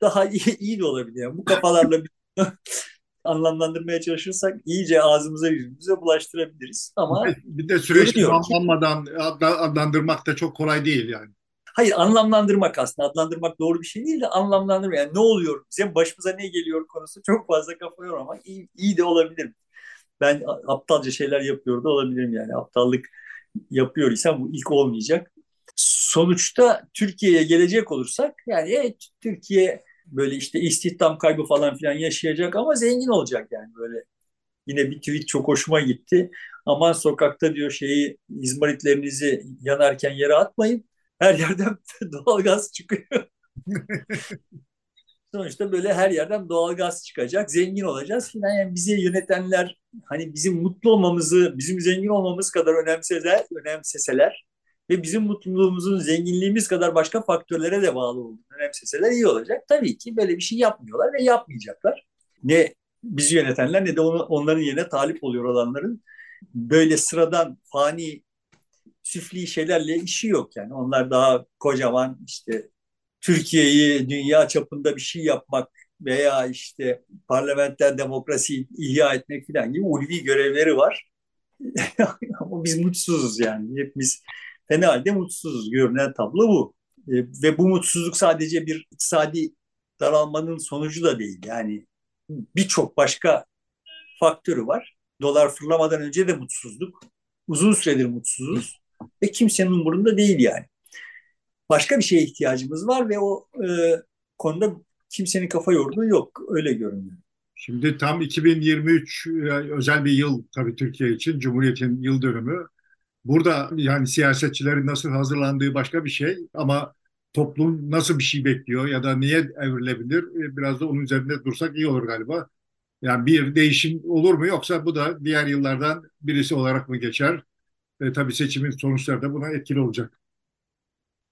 daha iyi, iyi de olabilir. Yani bu kafalarla *laughs* anlamlandırmaya çalışırsak iyice ağzımıza yüzümüze bulaştırabiliriz. Ama bir de süreç tamamlanmadan adlandırmak da çok kolay değil yani. Hayır anlamlandırmak aslında adlandırmak doğru bir şey değil de anlamlandırmak yani ne oluyor bizim başımıza ne geliyor konusu çok fazla kafa yormamak iyi, iyi de olabilir. Ben aptalca şeyler yapıyor da olabilirim yani aptallık yapıyor isem bu ilk olmayacak. Sonuçta Türkiye'ye gelecek olursak yani evet Türkiye böyle işte istihdam kaybı falan filan yaşayacak ama zengin olacak yani böyle. Yine bir tweet çok hoşuma gitti. Aman sokakta diyor şeyi izmaritlerinizi yanarken yere atmayın. Her yerden *laughs* doğalgaz çıkıyor. *laughs* Sonuçta böyle her yerden doğal gaz çıkacak, zengin olacağız filan. Yani bizi yönetenler hani bizim mutlu olmamızı, bizim zengin olmamız kadar önemseseler, önemseseler ve bizim mutluluğumuzun zenginliğimiz kadar başka faktörlere de bağlı olduğunu önemseseler iyi olacak. Tabii ki böyle bir şey yapmıyorlar ve yapmayacaklar. Ne bizi yönetenler ne de onların yerine talip oluyor olanların böyle sıradan fani süfli şeylerle işi yok yani. Onlar daha kocaman işte Türkiye'yi dünya çapında bir şey yapmak veya işte parlamenter demokrasi ihya etmek falan gibi ulvi görevleri var. *laughs* Ama biz mutsuzuz yani. Hepimiz fena halde mutsuzuz. Görünen tablo bu. E, ve bu mutsuzluk sadece bir iktisadi daralmanın sonucu da değil. Yani birçok başka faktörü var. Dolar fırlamadan önce de mutsuzduk. Uzun süredir mutsuzuz. Ve kimsenin umurunda değil yani başka bir şeye ihtiyacımız var ve o e, konuda kimsenin kafa yorduğu yok. Öyle görünüyor. Şimdi tam 2023 e, özel bir yıl tabii Türkiye için Cumhuriyet'in yıl dönümü. Burada yani siyasetçilerin nasıl hazırlandığı başka bir şey ama toplum nasıl bir şey bekliyor ya da niye evrilebilir e, biraz da onun üzerinde dursak iyi olur galiba. Yani bir değişim olur mu yoksa bu da diğer yıllardan birisi olarak mı geçer? E, tabii seçimin sonuçları da buna etkili olacak.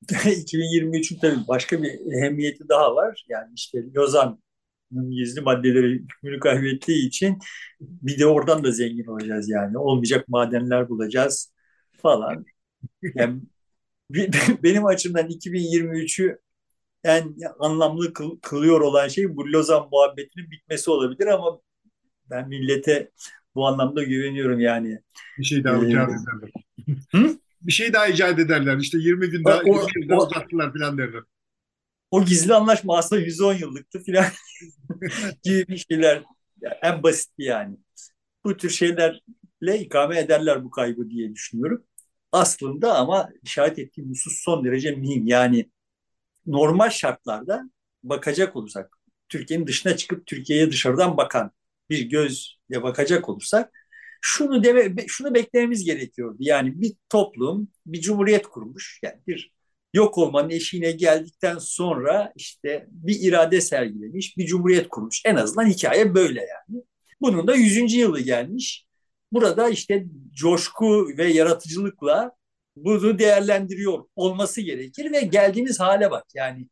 *laughs* 2023'ün tabii başka bir ehemmiyeti daha var. Yani işte Lozan'ın gizli maddeleri hükmünü kaybettiği için bir de oradan da zengin olacağız yani. Olmayacak madenler bulacağız falan. *laughs* Yani *laughs* benim açımdan 2023'ü en anlamlı kıl, kılıyor olan şey bu Lozan muhabbetinin bitmesi olabilir ama ben millete bu anlamda güveniyorum yani. Bir şey daha ee, bir şey daha icat ederler. İşte 20 gün daha, o, 20 gün uzattılar falan derler. O gizli anlaşma aslında 110 yıllıktı falan *laughs* gibi bir şeyler. Yani en basit yani. Bu tür şeylerle ikame ederler bu kaybı diye düşünüyorum. Aslında ama işaret ettiğim husus son derece mühim. Yani normal şartlarda bakacak olursak, Türkiye'nin dışına çıkıp Türkiye'ye dışarıdan bakan bir gözle bakacak olursak şunu deme, şunu beklememiz gerekiyordu. Yani bir toplum bir cumhuriyet kurmuş. Yani bir yok olmanın eşiğine geldikten sonra işte bir irade sergilemiş, bir cumhuriyet kurmuş. En azından hikaye böyle yani. Bunun da 100. yılı gelmiş. Burada işte coşku ve yaratıcılıkla bunu değerlendiriyor olması gerekir ve geldiğimiz hale bak. Yani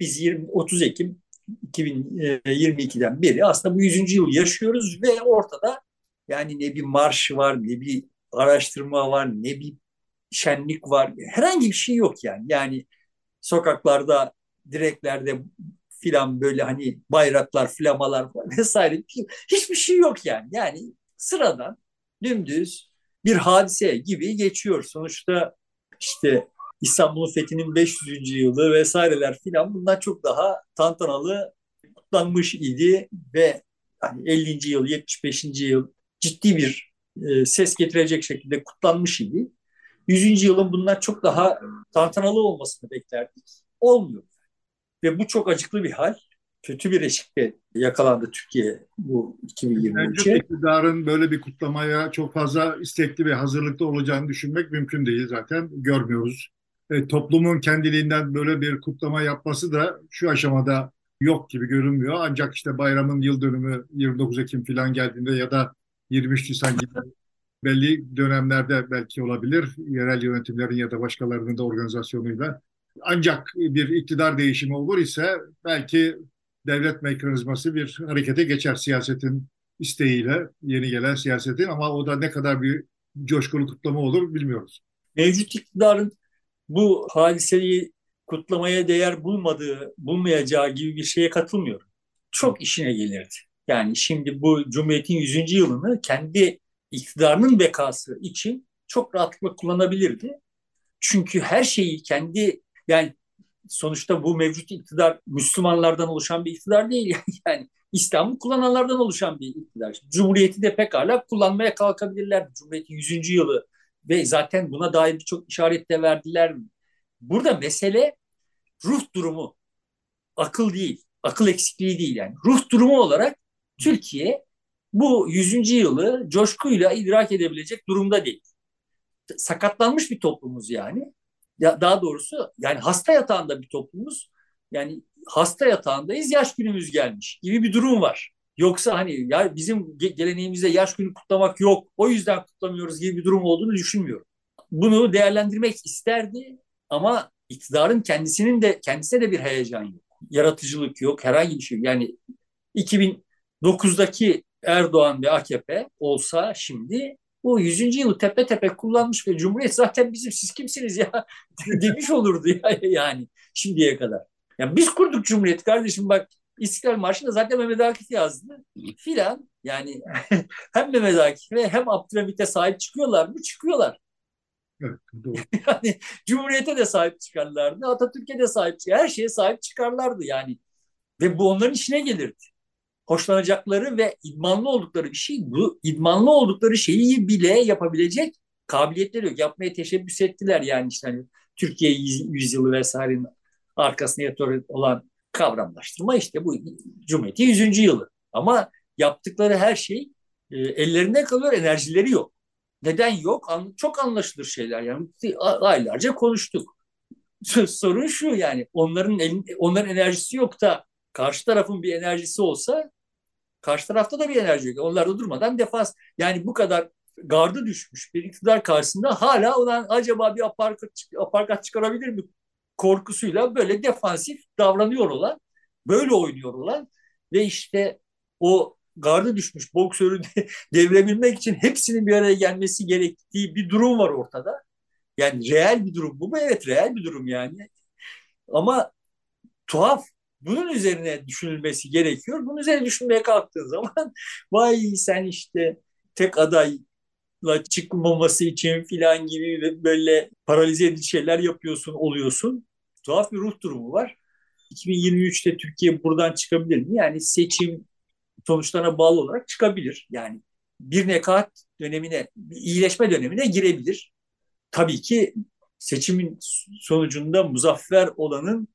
biz 20, 30 Ekim 2022'den beri aslında bu 100. yıl yaşıyoruz ve ortada yani ne bir marş var, ne bir araştırma var, ne bir şenlik var. Herhangi bir şey yok yani. Yani sokaklarda, direklerde filan böyle hani bayraklar, flamalar *laughs* vesaire hiçbir şey yok yani. Yani sıradan dümdüz bir hadise gibi geçiyor. Sonuçta işte İstanbul'un fethinin 500. yılı vesaireler filan bundan çok daha tantanalı kutlanmış idi ve hani 50. yıl, 75. yıl ciddi bir e, ses getirecek şekilde kutlanmış idi. 100. yılın bundan çok daha tantanalı olmasını beklerdik. Olmuyor. Ve bu çok acıklı bir hal. Kötü bir eşikte yakalandı Türkiye bu 2023'e. Mevcut iktidarın böyle bir kutlamaya çok fazla istekli ve hazırlıklı olacağını düşünmek mümkün değil zaten. Görmüyoruz. E, toplumun kendiliğinden böyle bir kutlama yapması da şu aşamada yok gibi görünmüyor. Ancak işte bayramın yıl dönümü 29 Ekim falan geldiğinde ya da 23 Nisan gibi belli dönemlerde belki olabilir. Yerel yönetimlerin ya da başkalarının da organizasyonuyla. Ancak bir iktidar değişimi olur ise belki devlet mekanizması bir harekete geçer siyasetin isteğiyle, yeni gelen siyasetin ama o da ne kadar bir coşkulu kutlama olur bilmiyoruz. Mevcut iktidarın bu hadiseyi kutlamaya değer bulmadığı, bulmayacağı gibi bir şeye katılmıyorum. Çok işine gelirdi. Yani şimdi bu Cumhuriyet'in 100. yılını kendi iktidarının bekası için çok rahatlıkla kullanabilirdi. Çünkü her şeyi kendi yani sonuçta bu mevcut iktidar Müslümanlardan oluşan bir iktidar değil. *laughs* Yani İslam'ı kullananlardan oluşan bir iktidar. Cumhuriyeti de pekala kullanmaya kalkabilirler. Cumhuriyet'in 100. yılı ve zaten buna dair birçok işaret de verdiler. Burada mesele ruh durumu, akıl değil, akıl eksikliği değil yani. Ruh durumu olarak Türkiye bu 100. yılı coşkuyla idrak edebilecek durumda değil. Sakatlanmış bir toplumuz yani. Ya daha doğrusu yani hasta yatağında bir toplumuz. Yani hasta yatağındayız, yaş günümüz gelmiş gibi bir durum var. Yoksa hani ya bizim geleneğimizde yaş günü kutlamak yok, o yüzden kutlamıyoruz gibi bir durum olduğunu düşünmüyorum. Bunu değerlendirmek isterdi ama iktidarın kendisinin de kendisine de bir heyecan yok. Yaratıcılık yok, herhangi bir şey. Yani 2009'daki Erdoğan ve AKP olsa şimdi bu 100. yılı tepe tepe kullanmış ve Cumhuriyet zaten bizim siz kimsiniz ya *laughs* demiş olurdu ya, yani şimdiye kadar. Ya biz kurduk Cumhuriyet kardeşim bak İstiklal Marşı'nda zaten Mehmet Akif yazdı filan. Yani *laughs* hem Mehmet Akif'e hem Abdülhamit'e sahip çıkıyorlar mı? Çıkıyorlar. Evet, doğru. *laughs* yani Cumhuriyet'e de sahip çıkarlardı, Atatürk'e de sahip çıkarlardı, her şeye sahip çıkarlardı yani. Ve bu onların işine gelirdi. Hoşlanacakları ve idmanlı oldukları bir şey, bu idmanlı oldukları şeyi bile yapabilecek kabiliyetleri yok. Yapmaya teşebbüs ettiler yani işte hani Türkiye yüzyılı vesairenin arkasında yatıyor olan kavramlaştırma işte bu Cumhuriyet'in 100. yılı. Ama yaptıkları her şey e, ellerinde kalıyor, enerjileri yok. Neden yok? An, çok anlaşılır şeyler. Yani aylarca konuştuk. *laughs* Sorun şu yani onların elin, onların enerjisi yok da karşı tarafın bir enerjisi olsa karşı tarafta da bir enerji yok. Onlar da durmadan defans yani bu kadar gardı düşmüş bir iktidar karşısında hala olan acaba bir aparkat, aparkat çıkarabilir mi korkusuyla böyle defansif davranıyor olan, böyle oynuyor olan ve işte o gardı düşmüş boksörü *laughs* devirebilmek için hepsinin bir araya gelmesi gerektiği bir durum var ortada. Yani reel bir durum bu mu? Evet reel bir durum yani. Ama tuhaf. Bunun üzerine düşünülmesi gerekiyor. Bunun üzerine düşünmeye kalktığın zaman *laughs* vay sen işte tek adayla çıkmaması için filan gibi böyle paralize edici şeyler yapıyorsun, oluyorsun. Tuhaf bir ruh durumu var. 2023'te Türkiye buradan çıkabilir mi? Yani seçim sonuçlarına bağlı olarak çıkabilir. Yani bir nekat dönemine, bir iyileşme dönemine girebilir. Tabii ki seçimin sonucunda muzaffer olanın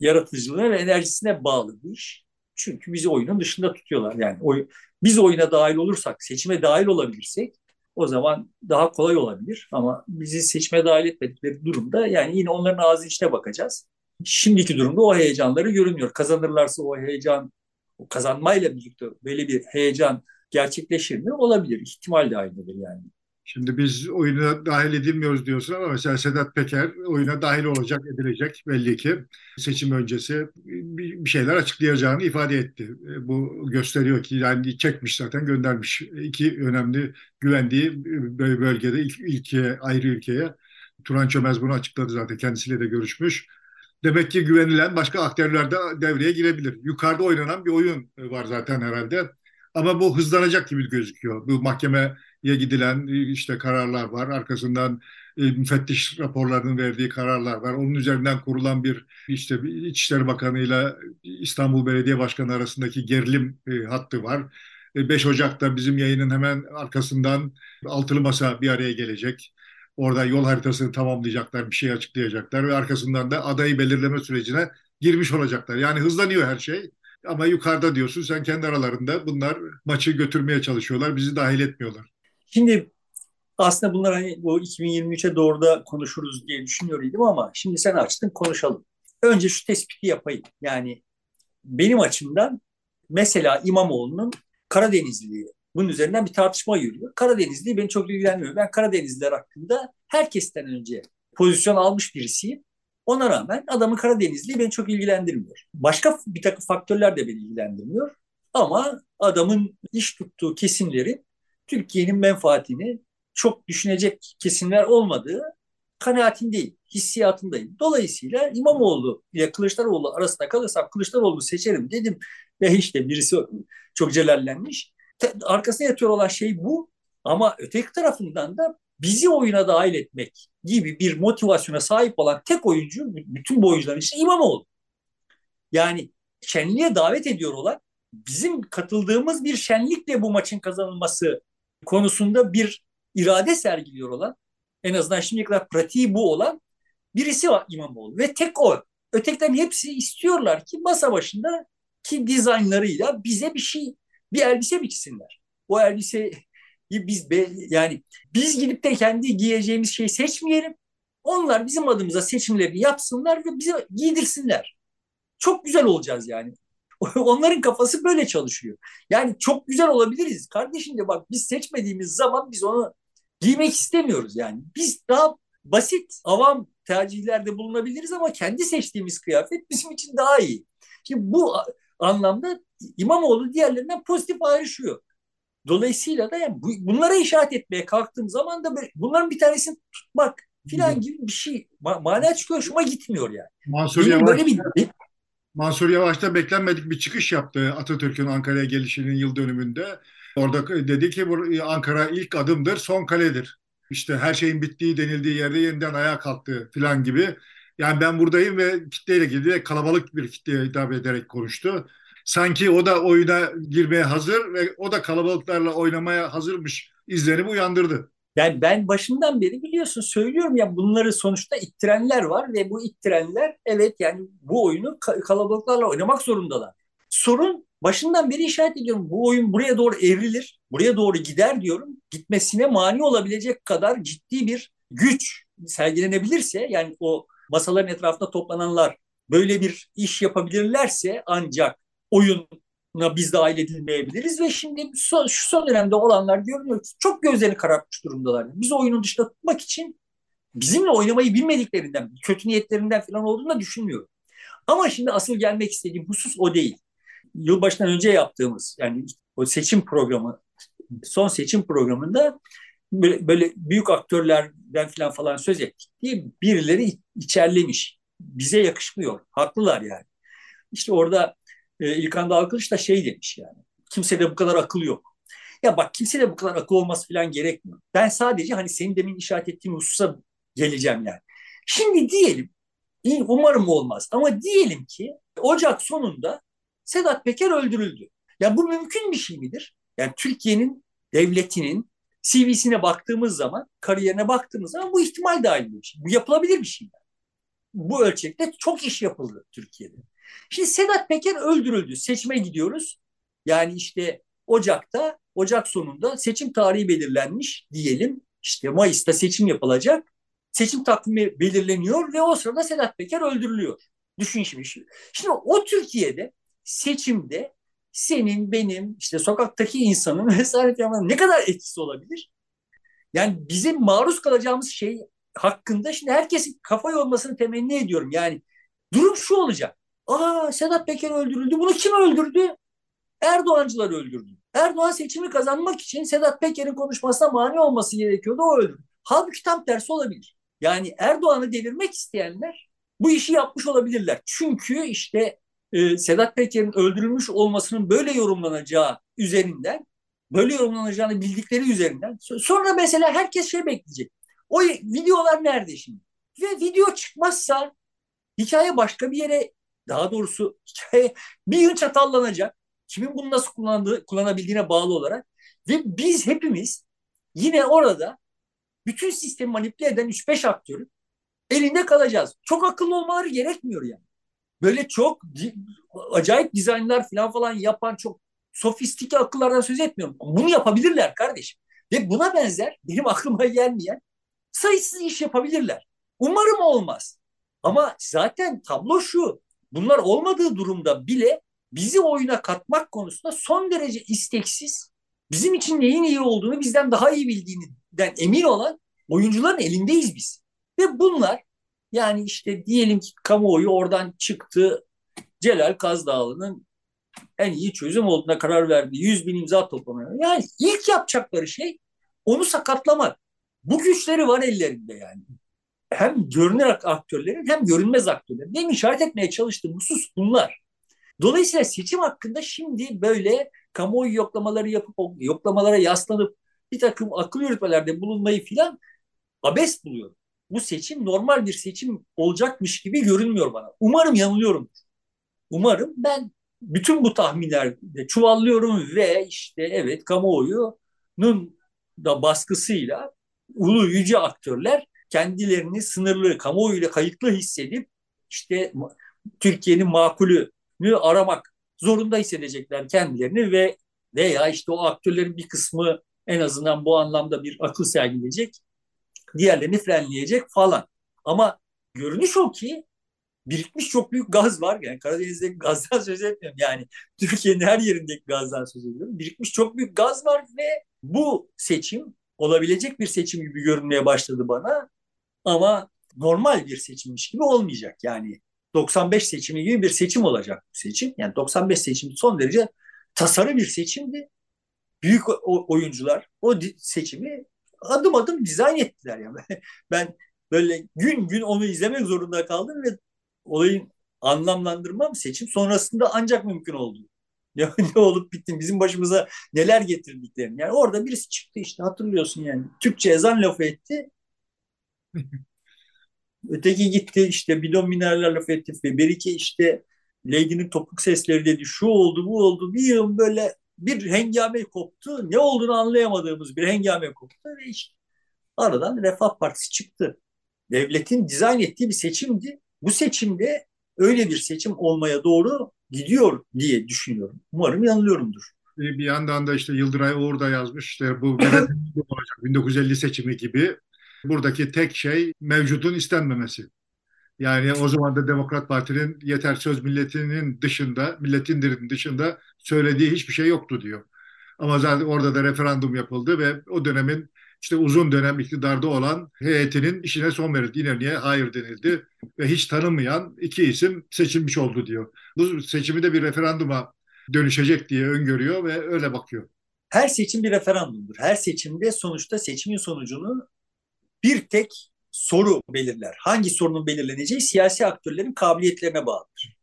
yaratıcılığına ve enerjisine bağlı bir iş. Çünkü bizi oyunun dışında tutuyorlar. Yani oy, biz oyuna dahil olursak, seçime dahil olabilirsek o zaman daha kolay olabilir. Ama bizi seçime dahil etmedikleri durumda yani yine onların ağzı içine bakacağız. Şimdiki durumda o heyecanları görünüyor. Kazanırlarsa o heyecan o kazanmayla birlikte böyle bir heyecan gerçekleşir mi? Olabilir. İhtimal dahilindedir yani. Şimdi biz oyuna dahil edilmiyoruz diyorsun ama mesela Sedat Peker oyuna dahil olacak, edilecek belli ki. Seçim öncesi bir şeyler açıklayacağını ifade etti. Bu gösteriyor ki yani çekmiş zaten göndermiş. iki önemli güvendiği bölgede ilk ülkeye, ayrı ülkeye. Turan Çömez bunu açıkladı zaten kendisiyle de görüşmüş. Demek ki güvenilen başka aktörler de devreye girebilir. Yukarıda oynanan bir oyun var zaten herhalde. Ama bu hızlanacak gibi gözüküyor. Bu mahkemeye gidilen işte kararlar var. Arkasından e, müfettiş raporlarının verdiği kararlar var. Onun üzerinden kurulan bir işte İçişleri Bakanı ile İstanbul Belediye Başkanı arasındaki gerilim e, hattı var. 5 e, Ocak'ta bizim yayının hemen arkasından altılı masa bir araya gelecek. Orada yol haritasını tamamlayacaklar, bir şey açıklayacaklar ve arkasından da adayı belirleme sürecine girmiş olacaklar. Yani hızlanıyor her şey. Ama yukarıda diyorsun sen kendi aralarında bunlar maçı götürmeye çalışıyorlar, bizi dahil etmiyorlar. Şimdi aslında bunlar hani bu 2023'e doğru da konuşuruz diye düşünüyordum ama şimdi sen açtın konuşalım. Önce şu tespiti yapayım. Yani benim açımdan mesela İmamoğlu'nun Karadenizliliği bunun üzerinden bir tartışma yürüyor. Karadenizli beni çok ilgilenmiyor. Ben Karadenizliler hakkında herkesten önce pozisyon almış birisiyim. Ona rağmen adamın Karadenizliği beni çok ilgilendirmiyor. Başka bir takım faktörler de beni ilgilendirmiyor. Ama adamın iş tuttuğu kesimleri Türkiye'nin menfaatini çok düşünecek kesimler olmadığı kanaatindeyim, hissiyatındayım. Dolayısıyla İmamoğlu ile Kılıçdaroğlu arasında kalırsam Kılıçdaroğlu seçerim dedim ve işte birisi çok celallenmiş arkasına yatıyor olan şey bu. Ama öteki tarafından da bizi oyuna dahil etmek gibi bir motivasyona sahip olan tek oyuncu bütün bu oyuncuların içinde İmamoğlu. Yani şenliğe davet ediyor olan bizim katıldığımız bir şenlikle bu maçın kazanılması konusunda bir irade sergiliyor olan en azından şimdiye kadar pratiği bu olan birisi var İmamoğlu ve tek o. Ötekilerin hepsi istiyorlar ki masa başında ki dizaynlarıyla bize bir şey bir elbise biçsinler. O elbiseyi biz be, yani biz gidip de kendi giyeceğimiz şeyi seçmeyelim. Onlar bizim adımıza seçimlerini yapsınlar ve bize giydirsinler. çok güzel olacağız yani. *laughs* Onların kafası böyle çalışıyor. Yani çok güzel olabiliriz. Kardeşim de bak biz seçmediğimiz zaman biz onu giymek istemiyoruz yani. Biz daha basit, avam tercihlerde bulunabiliriz ama kendi seçtiğimiz kıyafet bizim için daha iyi. Şimdi bu anlamda İmamoğlu diğerlerinden pozitif ayrışıyor. Dolayısıyla da yani bunlara işaret etmeye kalktığım zaman da bunların bir tanesini tutmak filan gibi bir şey ma mana çıkıyor hoşuma gitmiyor yani. Mansur Yavaş, böyle bir Mansur Yavaş da beklenmedik bir çıkış yaptı Atatürk'ün Ankara'ya gelişinin yıl dönümünde. Orada dedi ki Ankara ilk adımdır, son kaledir. İşte her şeyin bittiği denildiği yerde yeniden ayağa kalktı filan gibi. Yani ben buradayım ve kitleyle ve kalabalık bir kitleye hitap ederek konuştu. Sanki o da oyuna girmeye hazır ve o da kalabalıklarla oynamaya hazırmış izlenimi uyandırdı. Yani ben başından beri biliyorsun söylüyorum ya bunları sonuçta ittirenler var ve bu ittirenler evet yani bu oyunu kalabalıklarla oynamak zorundalar. Sorun başından beri işaret ediyorum. Bu oyun buraya doğru evrilir, buraya doğru gider diyorum. Gitmesine mani olabilecek kadar ciddi bir güç sergilenebilirse yani o masaların etrafında toplananlar böyle bir iş yapabilirlerse ancak oyuna biz dahil edilmeyebiliriz ve şimdi son, şu son dönemde olanlar görünüyor ki çok gözlerini karartmış durumdalar. Biz oyunun dışında tutmak için bizimle oynamayı bilmediklerinden, kötü niyetlerinden falan olduğunu da düşünmüyorum. Ama şimdi asıl gelmek istediğim husus o değil. Yılbaşından önce yaptığımız yani o seçim programı, son seçim programında böyle, böyle büyük aktörlerden falan falan söz ettik diye birileri içerlemiş. Bize yakışmıyor. Haklılar yani. İşte orada e, İlkan Dalkılıç da şey demiş yani. Kimsede bu kadar akıl yok. Ya bak kimsede bu kadar akıl olması falan gerekmiyor. Ben sadece hani senin demin işaret ettiğin hususa geleceğim yani. Şimdi diyelim, umarım olmaz ama diyelim ki Ocak sonunda Sedat Peker öldürüldü. Ya bu mümkün bir şey midir? Yani Türkiye'nin devletinin CV'sine baktığımız zaman, kariyerine baktığımız zaman bu ihtimal dahil bir şey. Bu yapılabilir bir şey. Bu ölçekte çok iş yapıldı Türkiye'de. Şimdi Sedat Peker öldürüldü. Seçime gidiyoruz. Yani işte Ocak'ta, Ocak sonunda seçim tarihi belirlenmiş diyelim. İşte Mayıs'ta seçim yapılacak. Seçim takvimi belirleniyor ve o sırada Sedat Peker öldürülüyor. Düşün şimdi. Şimdi o Türkiye'de seçimde senin, benim, işte sokaktaki insanın *laughs* vesaire ne kadar etkisi olabilir? Yani bizim maruz kalacağımız şey hakkında şimdi herkesin kafa yormasını temenni ediyorum. Yani durum şu olacak. Aa Sedat Peker öldürüldü. Bunu kim öldürdü? Erdoğancılar öldürdü. Erdoğan seçimi kazanmak için Sedat Peker'in konuşmasına mani olması gerekiyordu. O öldürdü. Halbuki tam tersi olabilir. Yani Erdoğan'ı devirmek isteyenler bu işi yapmış olabilirler. Çünkü işte e, Sedat Peker'in öldürülmüş olmasının böyle yorumlanacağı üzerinden, böyle yorumlanacağını bildikleri üzerinden sonra mesela herkes şey bekleyecek. O videolar nerede şimdi? Ve video çıkmazsa hikaye başka bir yere daha doğrusu *laughs* bir yıl çatallanacak. Kimin bunu nasıl kullandığı, kullanabildiğine bağlı olarak. Ve biz hepimiz yine orada bütün sistemi manipüle eden 3-5 aktörün elinde kalacağız. Çok akıllı olmaları gerekmiyor yani. Böyle çok acayip dizaynlar falan falan yapan çok sofistike akıllardan söz etmiyorum. Bunu yapabilirler kardeşim. Ve buna benzer benim *laughs* aklıma gelmeyen sayısız iş yapabilirler. Umarım olmaz. Ama zaten tablo şu. Bunlar olmadığı durumda bile bizi oyuna katmak konusunda son derece isteksiz, bizim için neyin iyi olduğunu bizden daha iyi bildiğinden emin olan oyuncuların elindeyiz biz. Ve bunlar yani işte diyelim ki kamuoyu oradan çıktı Celal Kazdağlı'nın en iyi çözüm olduğuna karar verdi. 100 bin imza toplamaya. Yani ilk yapacakları şey onu sakatlamak. Bu güçleri var ellerinde yani hem görünür aktörlerin hem görünmez aktörlerin. Benim işaret etmeye çalıştığım husus bunlar. Dolayısıyla seçim hakkında şimdi böyle kamuoyu yoklamaları yapıp yoklamalara yaslanıp bir takım akıl yürütmelerde bulunmayı filan abes buluyorum. Bu seçim normal bir seçim olacakmış gibi görünmüyor bana. Umarım yanılıyorum. Umarım ben bütün bu tahminlerde çuvallıyorum ve işte evet kamuoyunun da baskısıyla ulu yüce aktörler kendilerini sınırlı, kamuoyuyla kayıtlı hissedip işte Türkiye'nin makulünü aramak zorunda hissedecekler kendilerini ve veya işte o aktörlerin bir kısmı en azından bu anlamda bir akıl sergileyecek, diğerlerini frenleyecek falan. Ama görünüş o ki birikmiş çok büyük gaz var. Yani Karadeniz'deki *laughs* gazdan söz etmiyorum. Yani Türkiye'nin her yerindeki gazdan söz ediyorum. Birikmiş çok büyük gaz var ve bu seçim olabilecek bir seçim gibi görünmeye başladı bana. Ama normal bir seçimmiş gibi olmayacak. Yani 95 seçimi gibi bir seçim olacak bu seçim. Yani 95 seçim son derece tasarı bir seçimdi. Büyük oyuncular o seçimi adım adım dizayn ettiler yani. *laughs* Ben böyle gün gün onu izlemek zorunda kaldım ve olayın anlamlandırmam seçim sonrasında ancak mümkün oldu. *laughs* Ne, ne olup bitti bizim başımıza neler getirdiklerini. Yani orada birisi çıktı işte hatırlıyorsun yani. Türkçe ezan lafı etti. *laughs* Öteki gitti işte bidon mineraller laf etti. Ve Berike işte Lady'nin topuk sesleri dedi. Şu oldu bu oldu. Bir yıl böyle bir hengame koptu. Ne olduğunu anlayamadığımız bir hengame koptu. Ve işte aradan Refah Partisi çıktı. Devletin dizayn ettiği bir seçimdi. Bu seçimde öyle bir seçim olmaya doğru gidiyor diye düşünüyorum. Umarım yanılıyorumdur. Bir yandan da işte Yıldıray Uğur da yazmış işte bu *laughs* olacak 1950 seçimi gibi buradaki tek şey mevcudun istenmemesi. Yani o zaman da Demokrat Parti'nin yeter söz milletinin dışında, milletin dışında söylediği hiçbir şey yoktu diyor. Ama zaten orada da referandum yapıldı ve o dönemin işte uzun dönem iktidarda olan heyetinin işine son verildi. İnönü'ye hayır denildi ve hiç tanınmayan iki isim seçilmiş oldu diyor. Bu seçimi de bir referanduma dönüşecek diye öngörüyor ve öyle bakıyor. Her seçim bir referandumdur. Her seçimde sonuçta seçimin sonucunu bir tek soru belirler. Hangi sorunun belirleneceği siyasi aktörlerin kabiliyetlerine bağlıdır.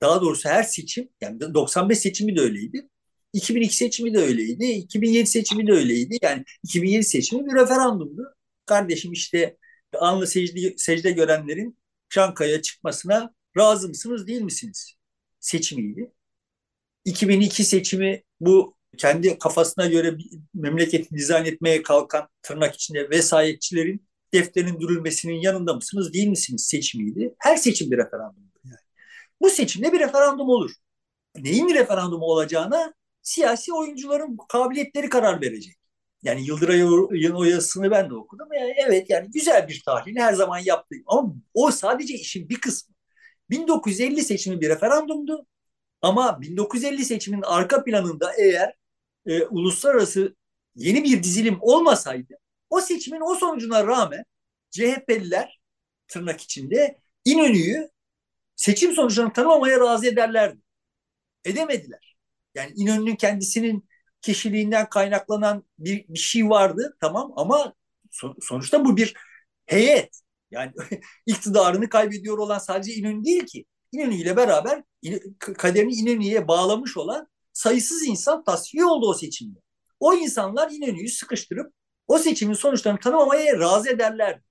Daha doğrusu her seçim, yani 95 seçimi de öyleydi. 2002 seçimi de öyleydi. 2007 seçimi de öyleydi. Yani 2007 seçimi bir referandumdu. Kardeşim işte anlı secde, secde görenlerin Çankaya çıkmasına razı mısınız değil misiniz? Seçimiydi. 2002 seçimi bu kendi kafasına göre memleketi dizayn etmeye kalkan tırnak içinde vesayetçilerin defterin dürülmesinin yanında mısınız değil misiniz seçimiydi. Her seçim bir referandumdur. Yani. Bu seçimde bir referandum olur. Neyin referandumu olacağına siyasi oyuncuların kabiliyetleri karar verecek. Yani Yıldıray'ın o yazısını ben de okudum. Yani evet yani güzel bir tahlil her zaman yaptığım ama o sadece işin bir kısmı. 1950 seçimi bir referandumdu ama 1950 seçimin arka planında eğer e, uluslararası yeni bir dizilim olmasaydı o seçimin o sonucuna rağmen CHP'liler tırnak içinde İnönü'yü seçim sonuçlarını tanımamaya razı ederlerdi. Edemediler. Yani İnönü'nün kendisinin kişiliğinden kaynaklanan bir, bir şey vardı tamam ama so, sonuçta bu bir heyet. Yani *laughs* iktidarını kaybediyor olan sadece İnönü değil ki. İnönü ile beraber kaderini İnönü'ye bağlamış olan sayısız insan tasfiye oldu o seçimde. O insanlar İnönü'yü sıkıştırıp o seçimin sonuçlarını tanımamaya razı ederlerdi.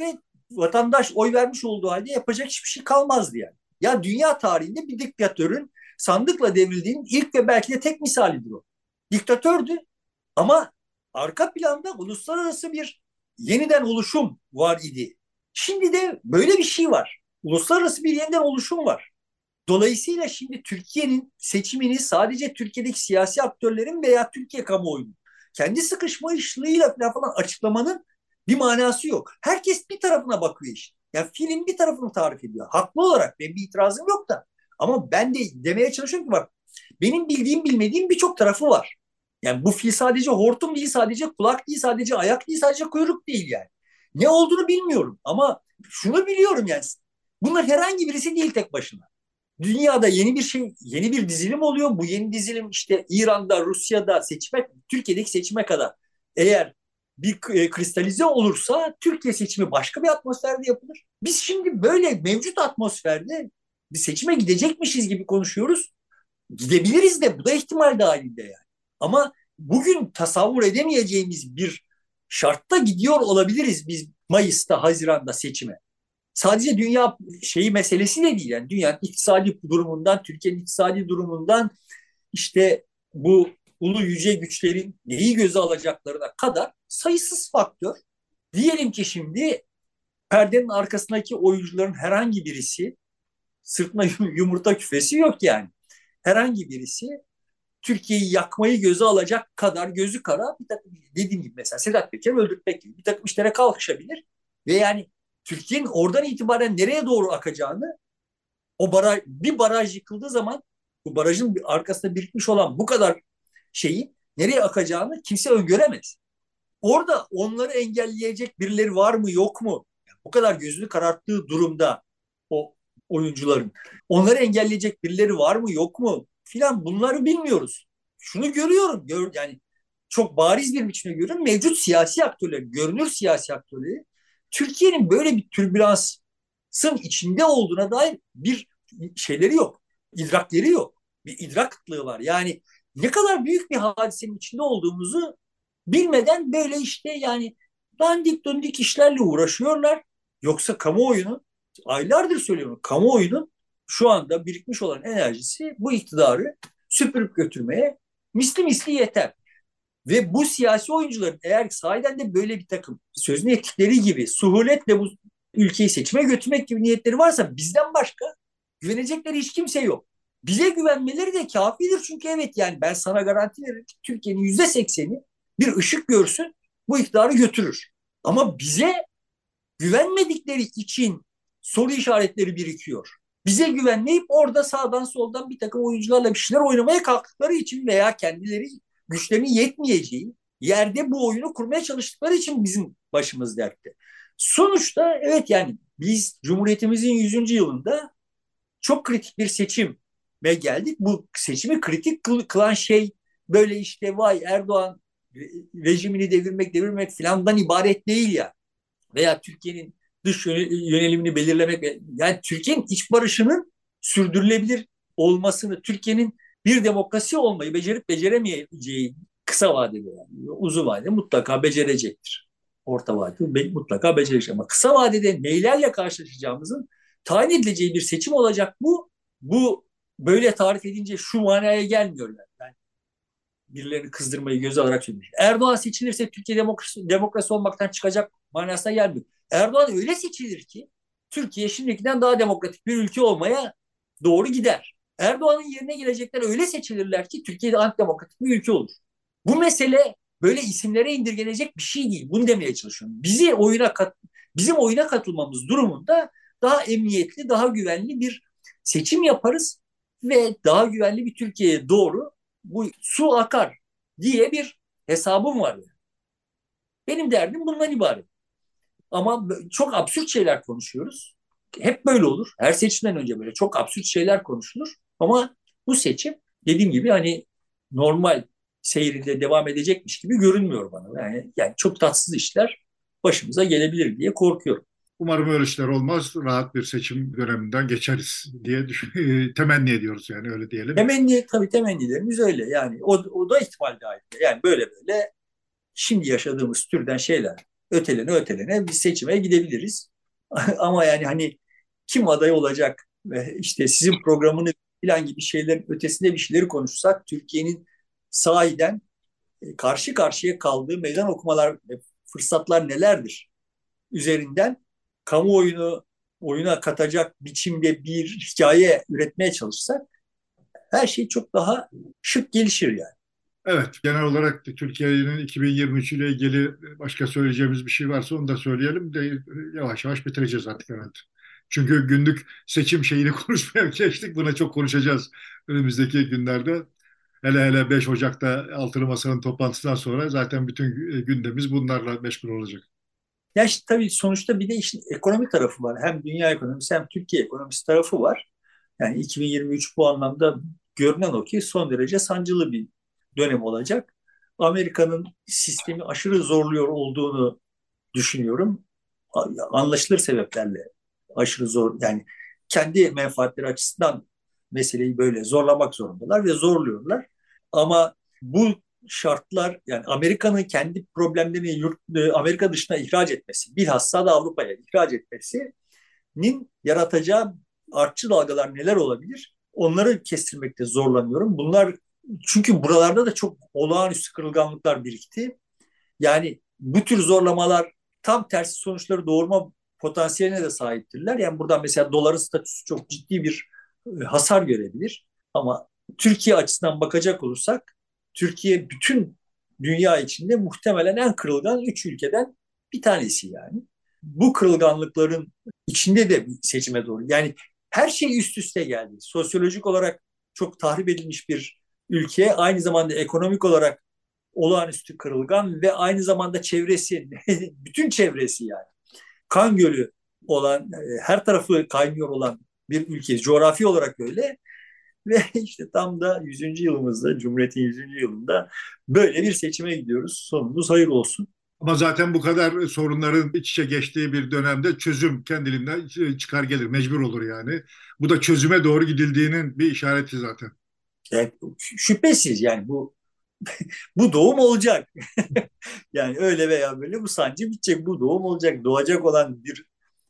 Ve vatandaş oy vermiş olduğu halde yapacak hiçbir şey kalmazdı yani. Ya dünya tarihinde bir diktatörün sandıkla devrildiğinin ilk ve belki de tek misalidir o. Diktatördü ama arka planda uluslararası bir yeniden oluşum var idi. Şimdi de böyle bir şey var. Uluslararası bir yeniden oluşum var. Dolayısıyla şimdi Türkiye'nin seçimini sadece Türkiye'deki siyasi aktörlerin veya Türkiye kamuoyunun kendi sıkışma işliğiyle falan açıklamanın bir manası yok. Herkes bir tarafına bakıyor işte. Yani film bir tarafını tarif ediyor. Haklı olarak benim bir itirazım yok da. Ama ben de demeye çalışıyorum ki bak benim bildiğim bilmediğim birçok tarafı var. Yani bu fil sadece hortum değil, sadece kulak değil, sadece ayak değil, sadece kuyruk değil yani. Ne olduğunu bilmiyorum ama şunu biliyorum yani. Bunlar herhangi birisi değil tek başına. Dünyada yeni bir şey, yeni bir dizilim oluyor. Bu yeni dizilim işte İran'da, Rusya'da seçime, Türkiye'deki seçime kadar eğer bir e, kristalize olursa Türkiye seçimi başka bir atmosferde yapılır. Biz şimdi böyle mevcut atmosferde bir seçime gidecekmişiz gibi konuşuyoruz. Gidebiliriz de bu da ihtimal dahilinde yani. Ama bugün tasavvur edemeyeceğimiz bir şartta gidiyor olabiliriz biz Mayıs'ta, Haziran'da seçime sadece dünya şeyi meselesi de değil. Yani dünyanın iktisadi durumundan, Türkiye'nin iktisadi durumundan işte bu ulu yüce güçlerin neyi göze alacaklarına kadar sayısız faktör. Diyelim ki şimdi perdenin arkasındaki oyuncuların herhangi birisi sırtına yumurta küfesi yok yani. Herhangi birisi Türkiye'yi yakmayı göze alacak kadar gözü kara bir takım dediğim gibi mesela Sedat Peker öldürtmek gibi bir takım işlere kalkışabilir ve yani Türkiye'nin oradan itibaren nereye doğru akacağını O baraj, bir baraj yıkıldığı zaman bu barajın arkasında birikmiş olan bu kadar şeyi nereye akacağını kimse öngöremez. Orada onları engelleyecek birileri var mı yok mu? Bu kadar gözünü kararttığı durumda o oyuncuların onları engelleyecek birileri var mı yok mu filan bunları bilmiyoruz. Şunu görüyorum. Gör, yani çok bariz bir biçimde görüyorum. Mevcut siyasi aktörler, görünür siyasi aktörleri Türkiye'nin böyle bir türbülansın içinde olduğuna dair bir şeyleri yok. idrakleri yok. Bir idrak kıtlığı var. Yani ne kadar büyük bir hadisenin içinde olduğumuzu bilmeden böyle işte yani dandik döndük işlerle uğraşıyorlar. Yoksa kamuoyunu aylardır söylüyorum kamuoyunun şu anda birikmiş olan enerjisi bu iktidarı süpürüp götürmeye misli misli yeter. Ve bu siyasi oyuncuların eğer sahiden de böyle bir takım sözünü ettikleri gibi suhuletle bu ülkeyi seçime götürmek gibi niyetleri varsa bizden başka güvenecekleri hiç kimse yok. Bize güvenmeleri de kafidir çünkü evet yani ben sana garanti veririm ki Türkiye'nin yüzde sekseni bir ışık görsün bu iktidarı götürür. Ama bize güvenmedikleri için soru işaretleri birikiyor. Bize güvenmeyip orada sağdan soldan bir takım oyuncularla bir şeyler oynamaya kalktıkları için veya kendileri güçlerinin yetmeyeceği yerde bu oyunu kurmaya çalıştıkları için bizim başımız dertte. Sonuçta evet yani biz Cumhuriyetimizin 100. yılında çok kritik bir seçime geldik. Bu seçimi kritik kılan şey böyle işte vay Erdoğan rejimini devirmek devirmek filandan ibaret değil ya. Veya Türkiye'nin dış yönelimini belirlemek yani Türkiye'nin iç barışının sürdürülebilir olmasını, Türkiye'nin bir demokrasi olmayı becerip beceremeyeceği kısa vadede yani uzun vadede mutlaka becerecektir. Orta vadede mutlaka becerecek ama kısa vadede neylerle karşılaşacağımızın tayin edileceği bir seçim olacak bu. Bu böyle tarif edince şu manaya gelmiyor yani. birilerini kızdırmayı göze alarak söylüyor. Erdoğan seçilirse Türkiye demokrasi, demokrasi olmaktan çıkacak manasına gelmiyor. Erdoğan öyle seçilir ki Türkiye şimdikinden daha demokratik bir ülke olmaya doğru gider. Erdoğan'ın yerine gelecekler öyle seçilirler ki Türkiye'de antidemokratik bir ülke olur. Bu mesele böyle isimlere indirgenecek bir şey değil. Bunu demeye çalışıyorum. Bizi oyuna kat, bizim oyuna katılmamız durumunda daha emniyetli, daha güvenli bir seçim yaparız ve daha güvenli bir Türkiye'ye doğru bu su akar diye bir hesabım var. Benim derdim bundan ibaret. Ama çok absürt şeyler konuşuyoruz. Hep böyle olur. Her seçimden önce böyle çok absürt şeyler konuşulur. Ama bu seçim dediğim gibi hani normal seyrinde devam edecekmiş gibi görünmüyor bana. Yani, yani çok tatsız işler başımıza gelebilir diye korkuyorum. Umarım öyle işler olmaz. Rahat bir seçim döneminden geçeriz diye düşün, temenni ediyoruz yani öyle diyelim. Temenni tabii temennilerimiz öyle. Yani o, o da ihtimal dahil. Yani böyle böyle şimdi yaşadığımız türden şeyler ötelene ötelene bir seçime gidebiliriz. *laughs* Ama yani hani kim aday olacak ve işte sizin programını falan gibi şeylerin ötesinde bir şeyleri konuşsak Türkiye'nin sahiden e, karşı karşıya kaldığı meydan okumalar ve fırsatlar nelerdir üzerinden kamuoyunu oyuna katacak biçimde bir hikaye üretmeye çalışsak her şey çok daha şık gelişir yani. Evet, genel olarak Türkiye'nin 2023 ile ilgili başka söyleyeceğimiz bir şey varsa onu da söyleyelim de yavaş yavaş bitireceğiz artık herhalde. Çünkü günlük seçim şeyini *laughs* konuşmaya geçtik. Buna çok konuşacağız önümüzdeki günlerde. Hele hele 5 Ocak'ta Altılı Masa'nın toplantısından sonra zaten bütün gündemimiz bunlarla meşgul olacak. Ya işte tabii sonuçta bir de işin ekonomi tarafı var. Hem dünya ekonomisi hem Türkiye ekonomisi tarafı var. Yani 2023 bu anlamda görünen o ki son derece sancılı bir dönem olacak. Amerika'nın sistemi aşırı zorluyor olduğunu düşünüyorum. Anlaşılır sebeplerle aşırı zor yani kendi menfaatleri açısından meseleyi böyle zorlamak zorundalar ve zorluyorlar. Ama bu şartlar yani Amerika'nın kendi problemlerini yurt, e, Amerika dışına ihraç etmesi, bilhassa da Avrupa'ya ihraç etmesinin yaratacağı artçı dalgalar neler olabilir? Onları kestirmekte zorlanıyorum. Bunlar çünkü buralarda da çok olağanüstü kırılganlıklar birikti. Yani bu tür zorlamalar tam tersi sonuçları doğurma potansiyeline de sahiptirler. Yani buradan mesela doların statüsü çok ciddi bir e, hasar görebilir. Ama Türkiye açısından bakacak olursak Türkiye bütün dünya içinde muhtemelen en kırılgan üç ülkeden bir tanesi yani. Bu kırılganlıkların içinde de bir seçime doğru. Yani her şey üst üste geldi. Sosyolojik olarak çok tahrip edilmiş bir ülke, aynı zamanda ekonomik olarak olağanüstü kırılgan ve aynı zamanda çevresi, *laughs* bütün çevresi yani kan gölü olan, e, her tarafı kaynıyor olan bir ülke. Coğrafi olarak öyle. *laughs* Ve işte tam da 100. yılımızda, Cumhuriyet'in 100. yılında böyle bir seçime gidiyoruz. Sonumuz hayır olsun. Ama zaten bu kadar sorunların iç içe geçtiği bir dönemde çözüm kendiliğinden çıkar gelir, mecbur olur yani. Bu da çözüme doğru gidildiğinin bir işareti zaten. Yani şüphesiz yani bu bu doğum olacak. *laughs* yani öyle veya böyle bu sancı bitecek, bu doğum olacak. Doğacak olan bir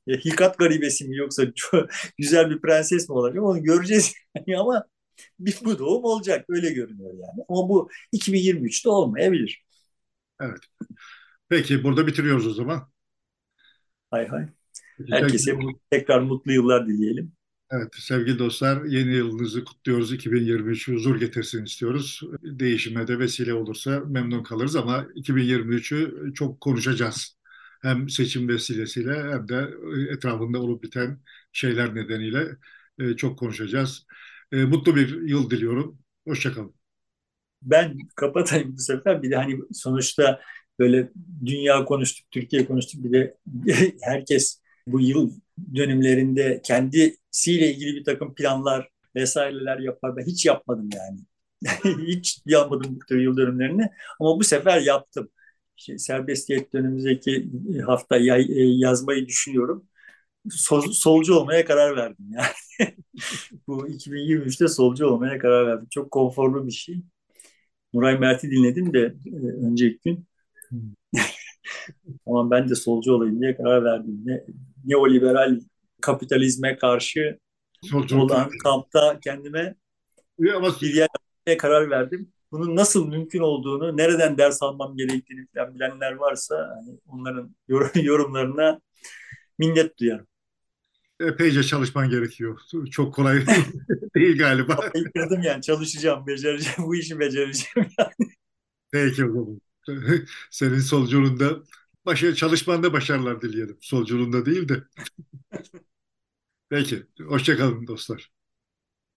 e, hikat garibesi mi yoksa *laughs* çok güzel bir prenses mi olacak onu göreceğiz. *laughs* Ama bir bu doğum olacak öyle görünüyor yani. Ama bu 2023'te olmayabilir. Evet. Peki burada bitiriyoruz o zaman. Hay hay. Herkese tekrar mutlu yıllar dileyelim. Evet sevgili dostlar yeni yılınızı kutluyoruz. 2023 huzur getirsin istiyoruz. Değişime de vesile olursa memnun kalırız ama 2023'ü çok konuşacağız. Hem seçim vesilesiyle hem de etrafında olup biten şeyler nedeniyle e, çok konuşacağız. E, mutlu bir yıl diliyorum. Hoşçakalın. Ben kapatayım bu sefer. Bir de hani sonuçta böyle dünya konuştuk, Türkiye konuştuk. Bir de *laughs* herkes bu yıl dönümlerinde kendisiyle ilgili bir takım planlar vesaireler yapar. Ben hiç yapmadım yani. *laughs* hiç yapmadım bu tür yıl dönümlerini. Ama bu sefer yaptım. İşte serbestiyet dönemimizdeki hafta yay, e, yazmayı düşünüyorum. Sol, solcu olmaya karar verdim yani. *laughs* bu 2023'te solcu olmaya karar verdim. Çok konforlu bir şey. Nuray Mert'i dinledim de e, önceki gün. *laughs* Ama ben de solcu olayım diye karar verdim. Ne, neoliberal kapitalizme karşı Solculuk. olan kampta kendime bir yer karar verdim. Bunun nasıl mümkün olduğunu, nereden ders almam gerektiğini falan bilenler varsa hani onların *laughs* yorumlarına minnet duyarım. Epeyce çalışman gerekiyor. Çok kolay *laughs* değil galiba. Yıkıldım yani çalışacağım, becereceğim, bu işi becereceğim yani. *laughs* Peki o zaman. Senin solculuğunda başarı, çalışmanda başarılar dileyelim. Solculuğunda değil de. *laughs* Peki. Hoşçakalın dostlar.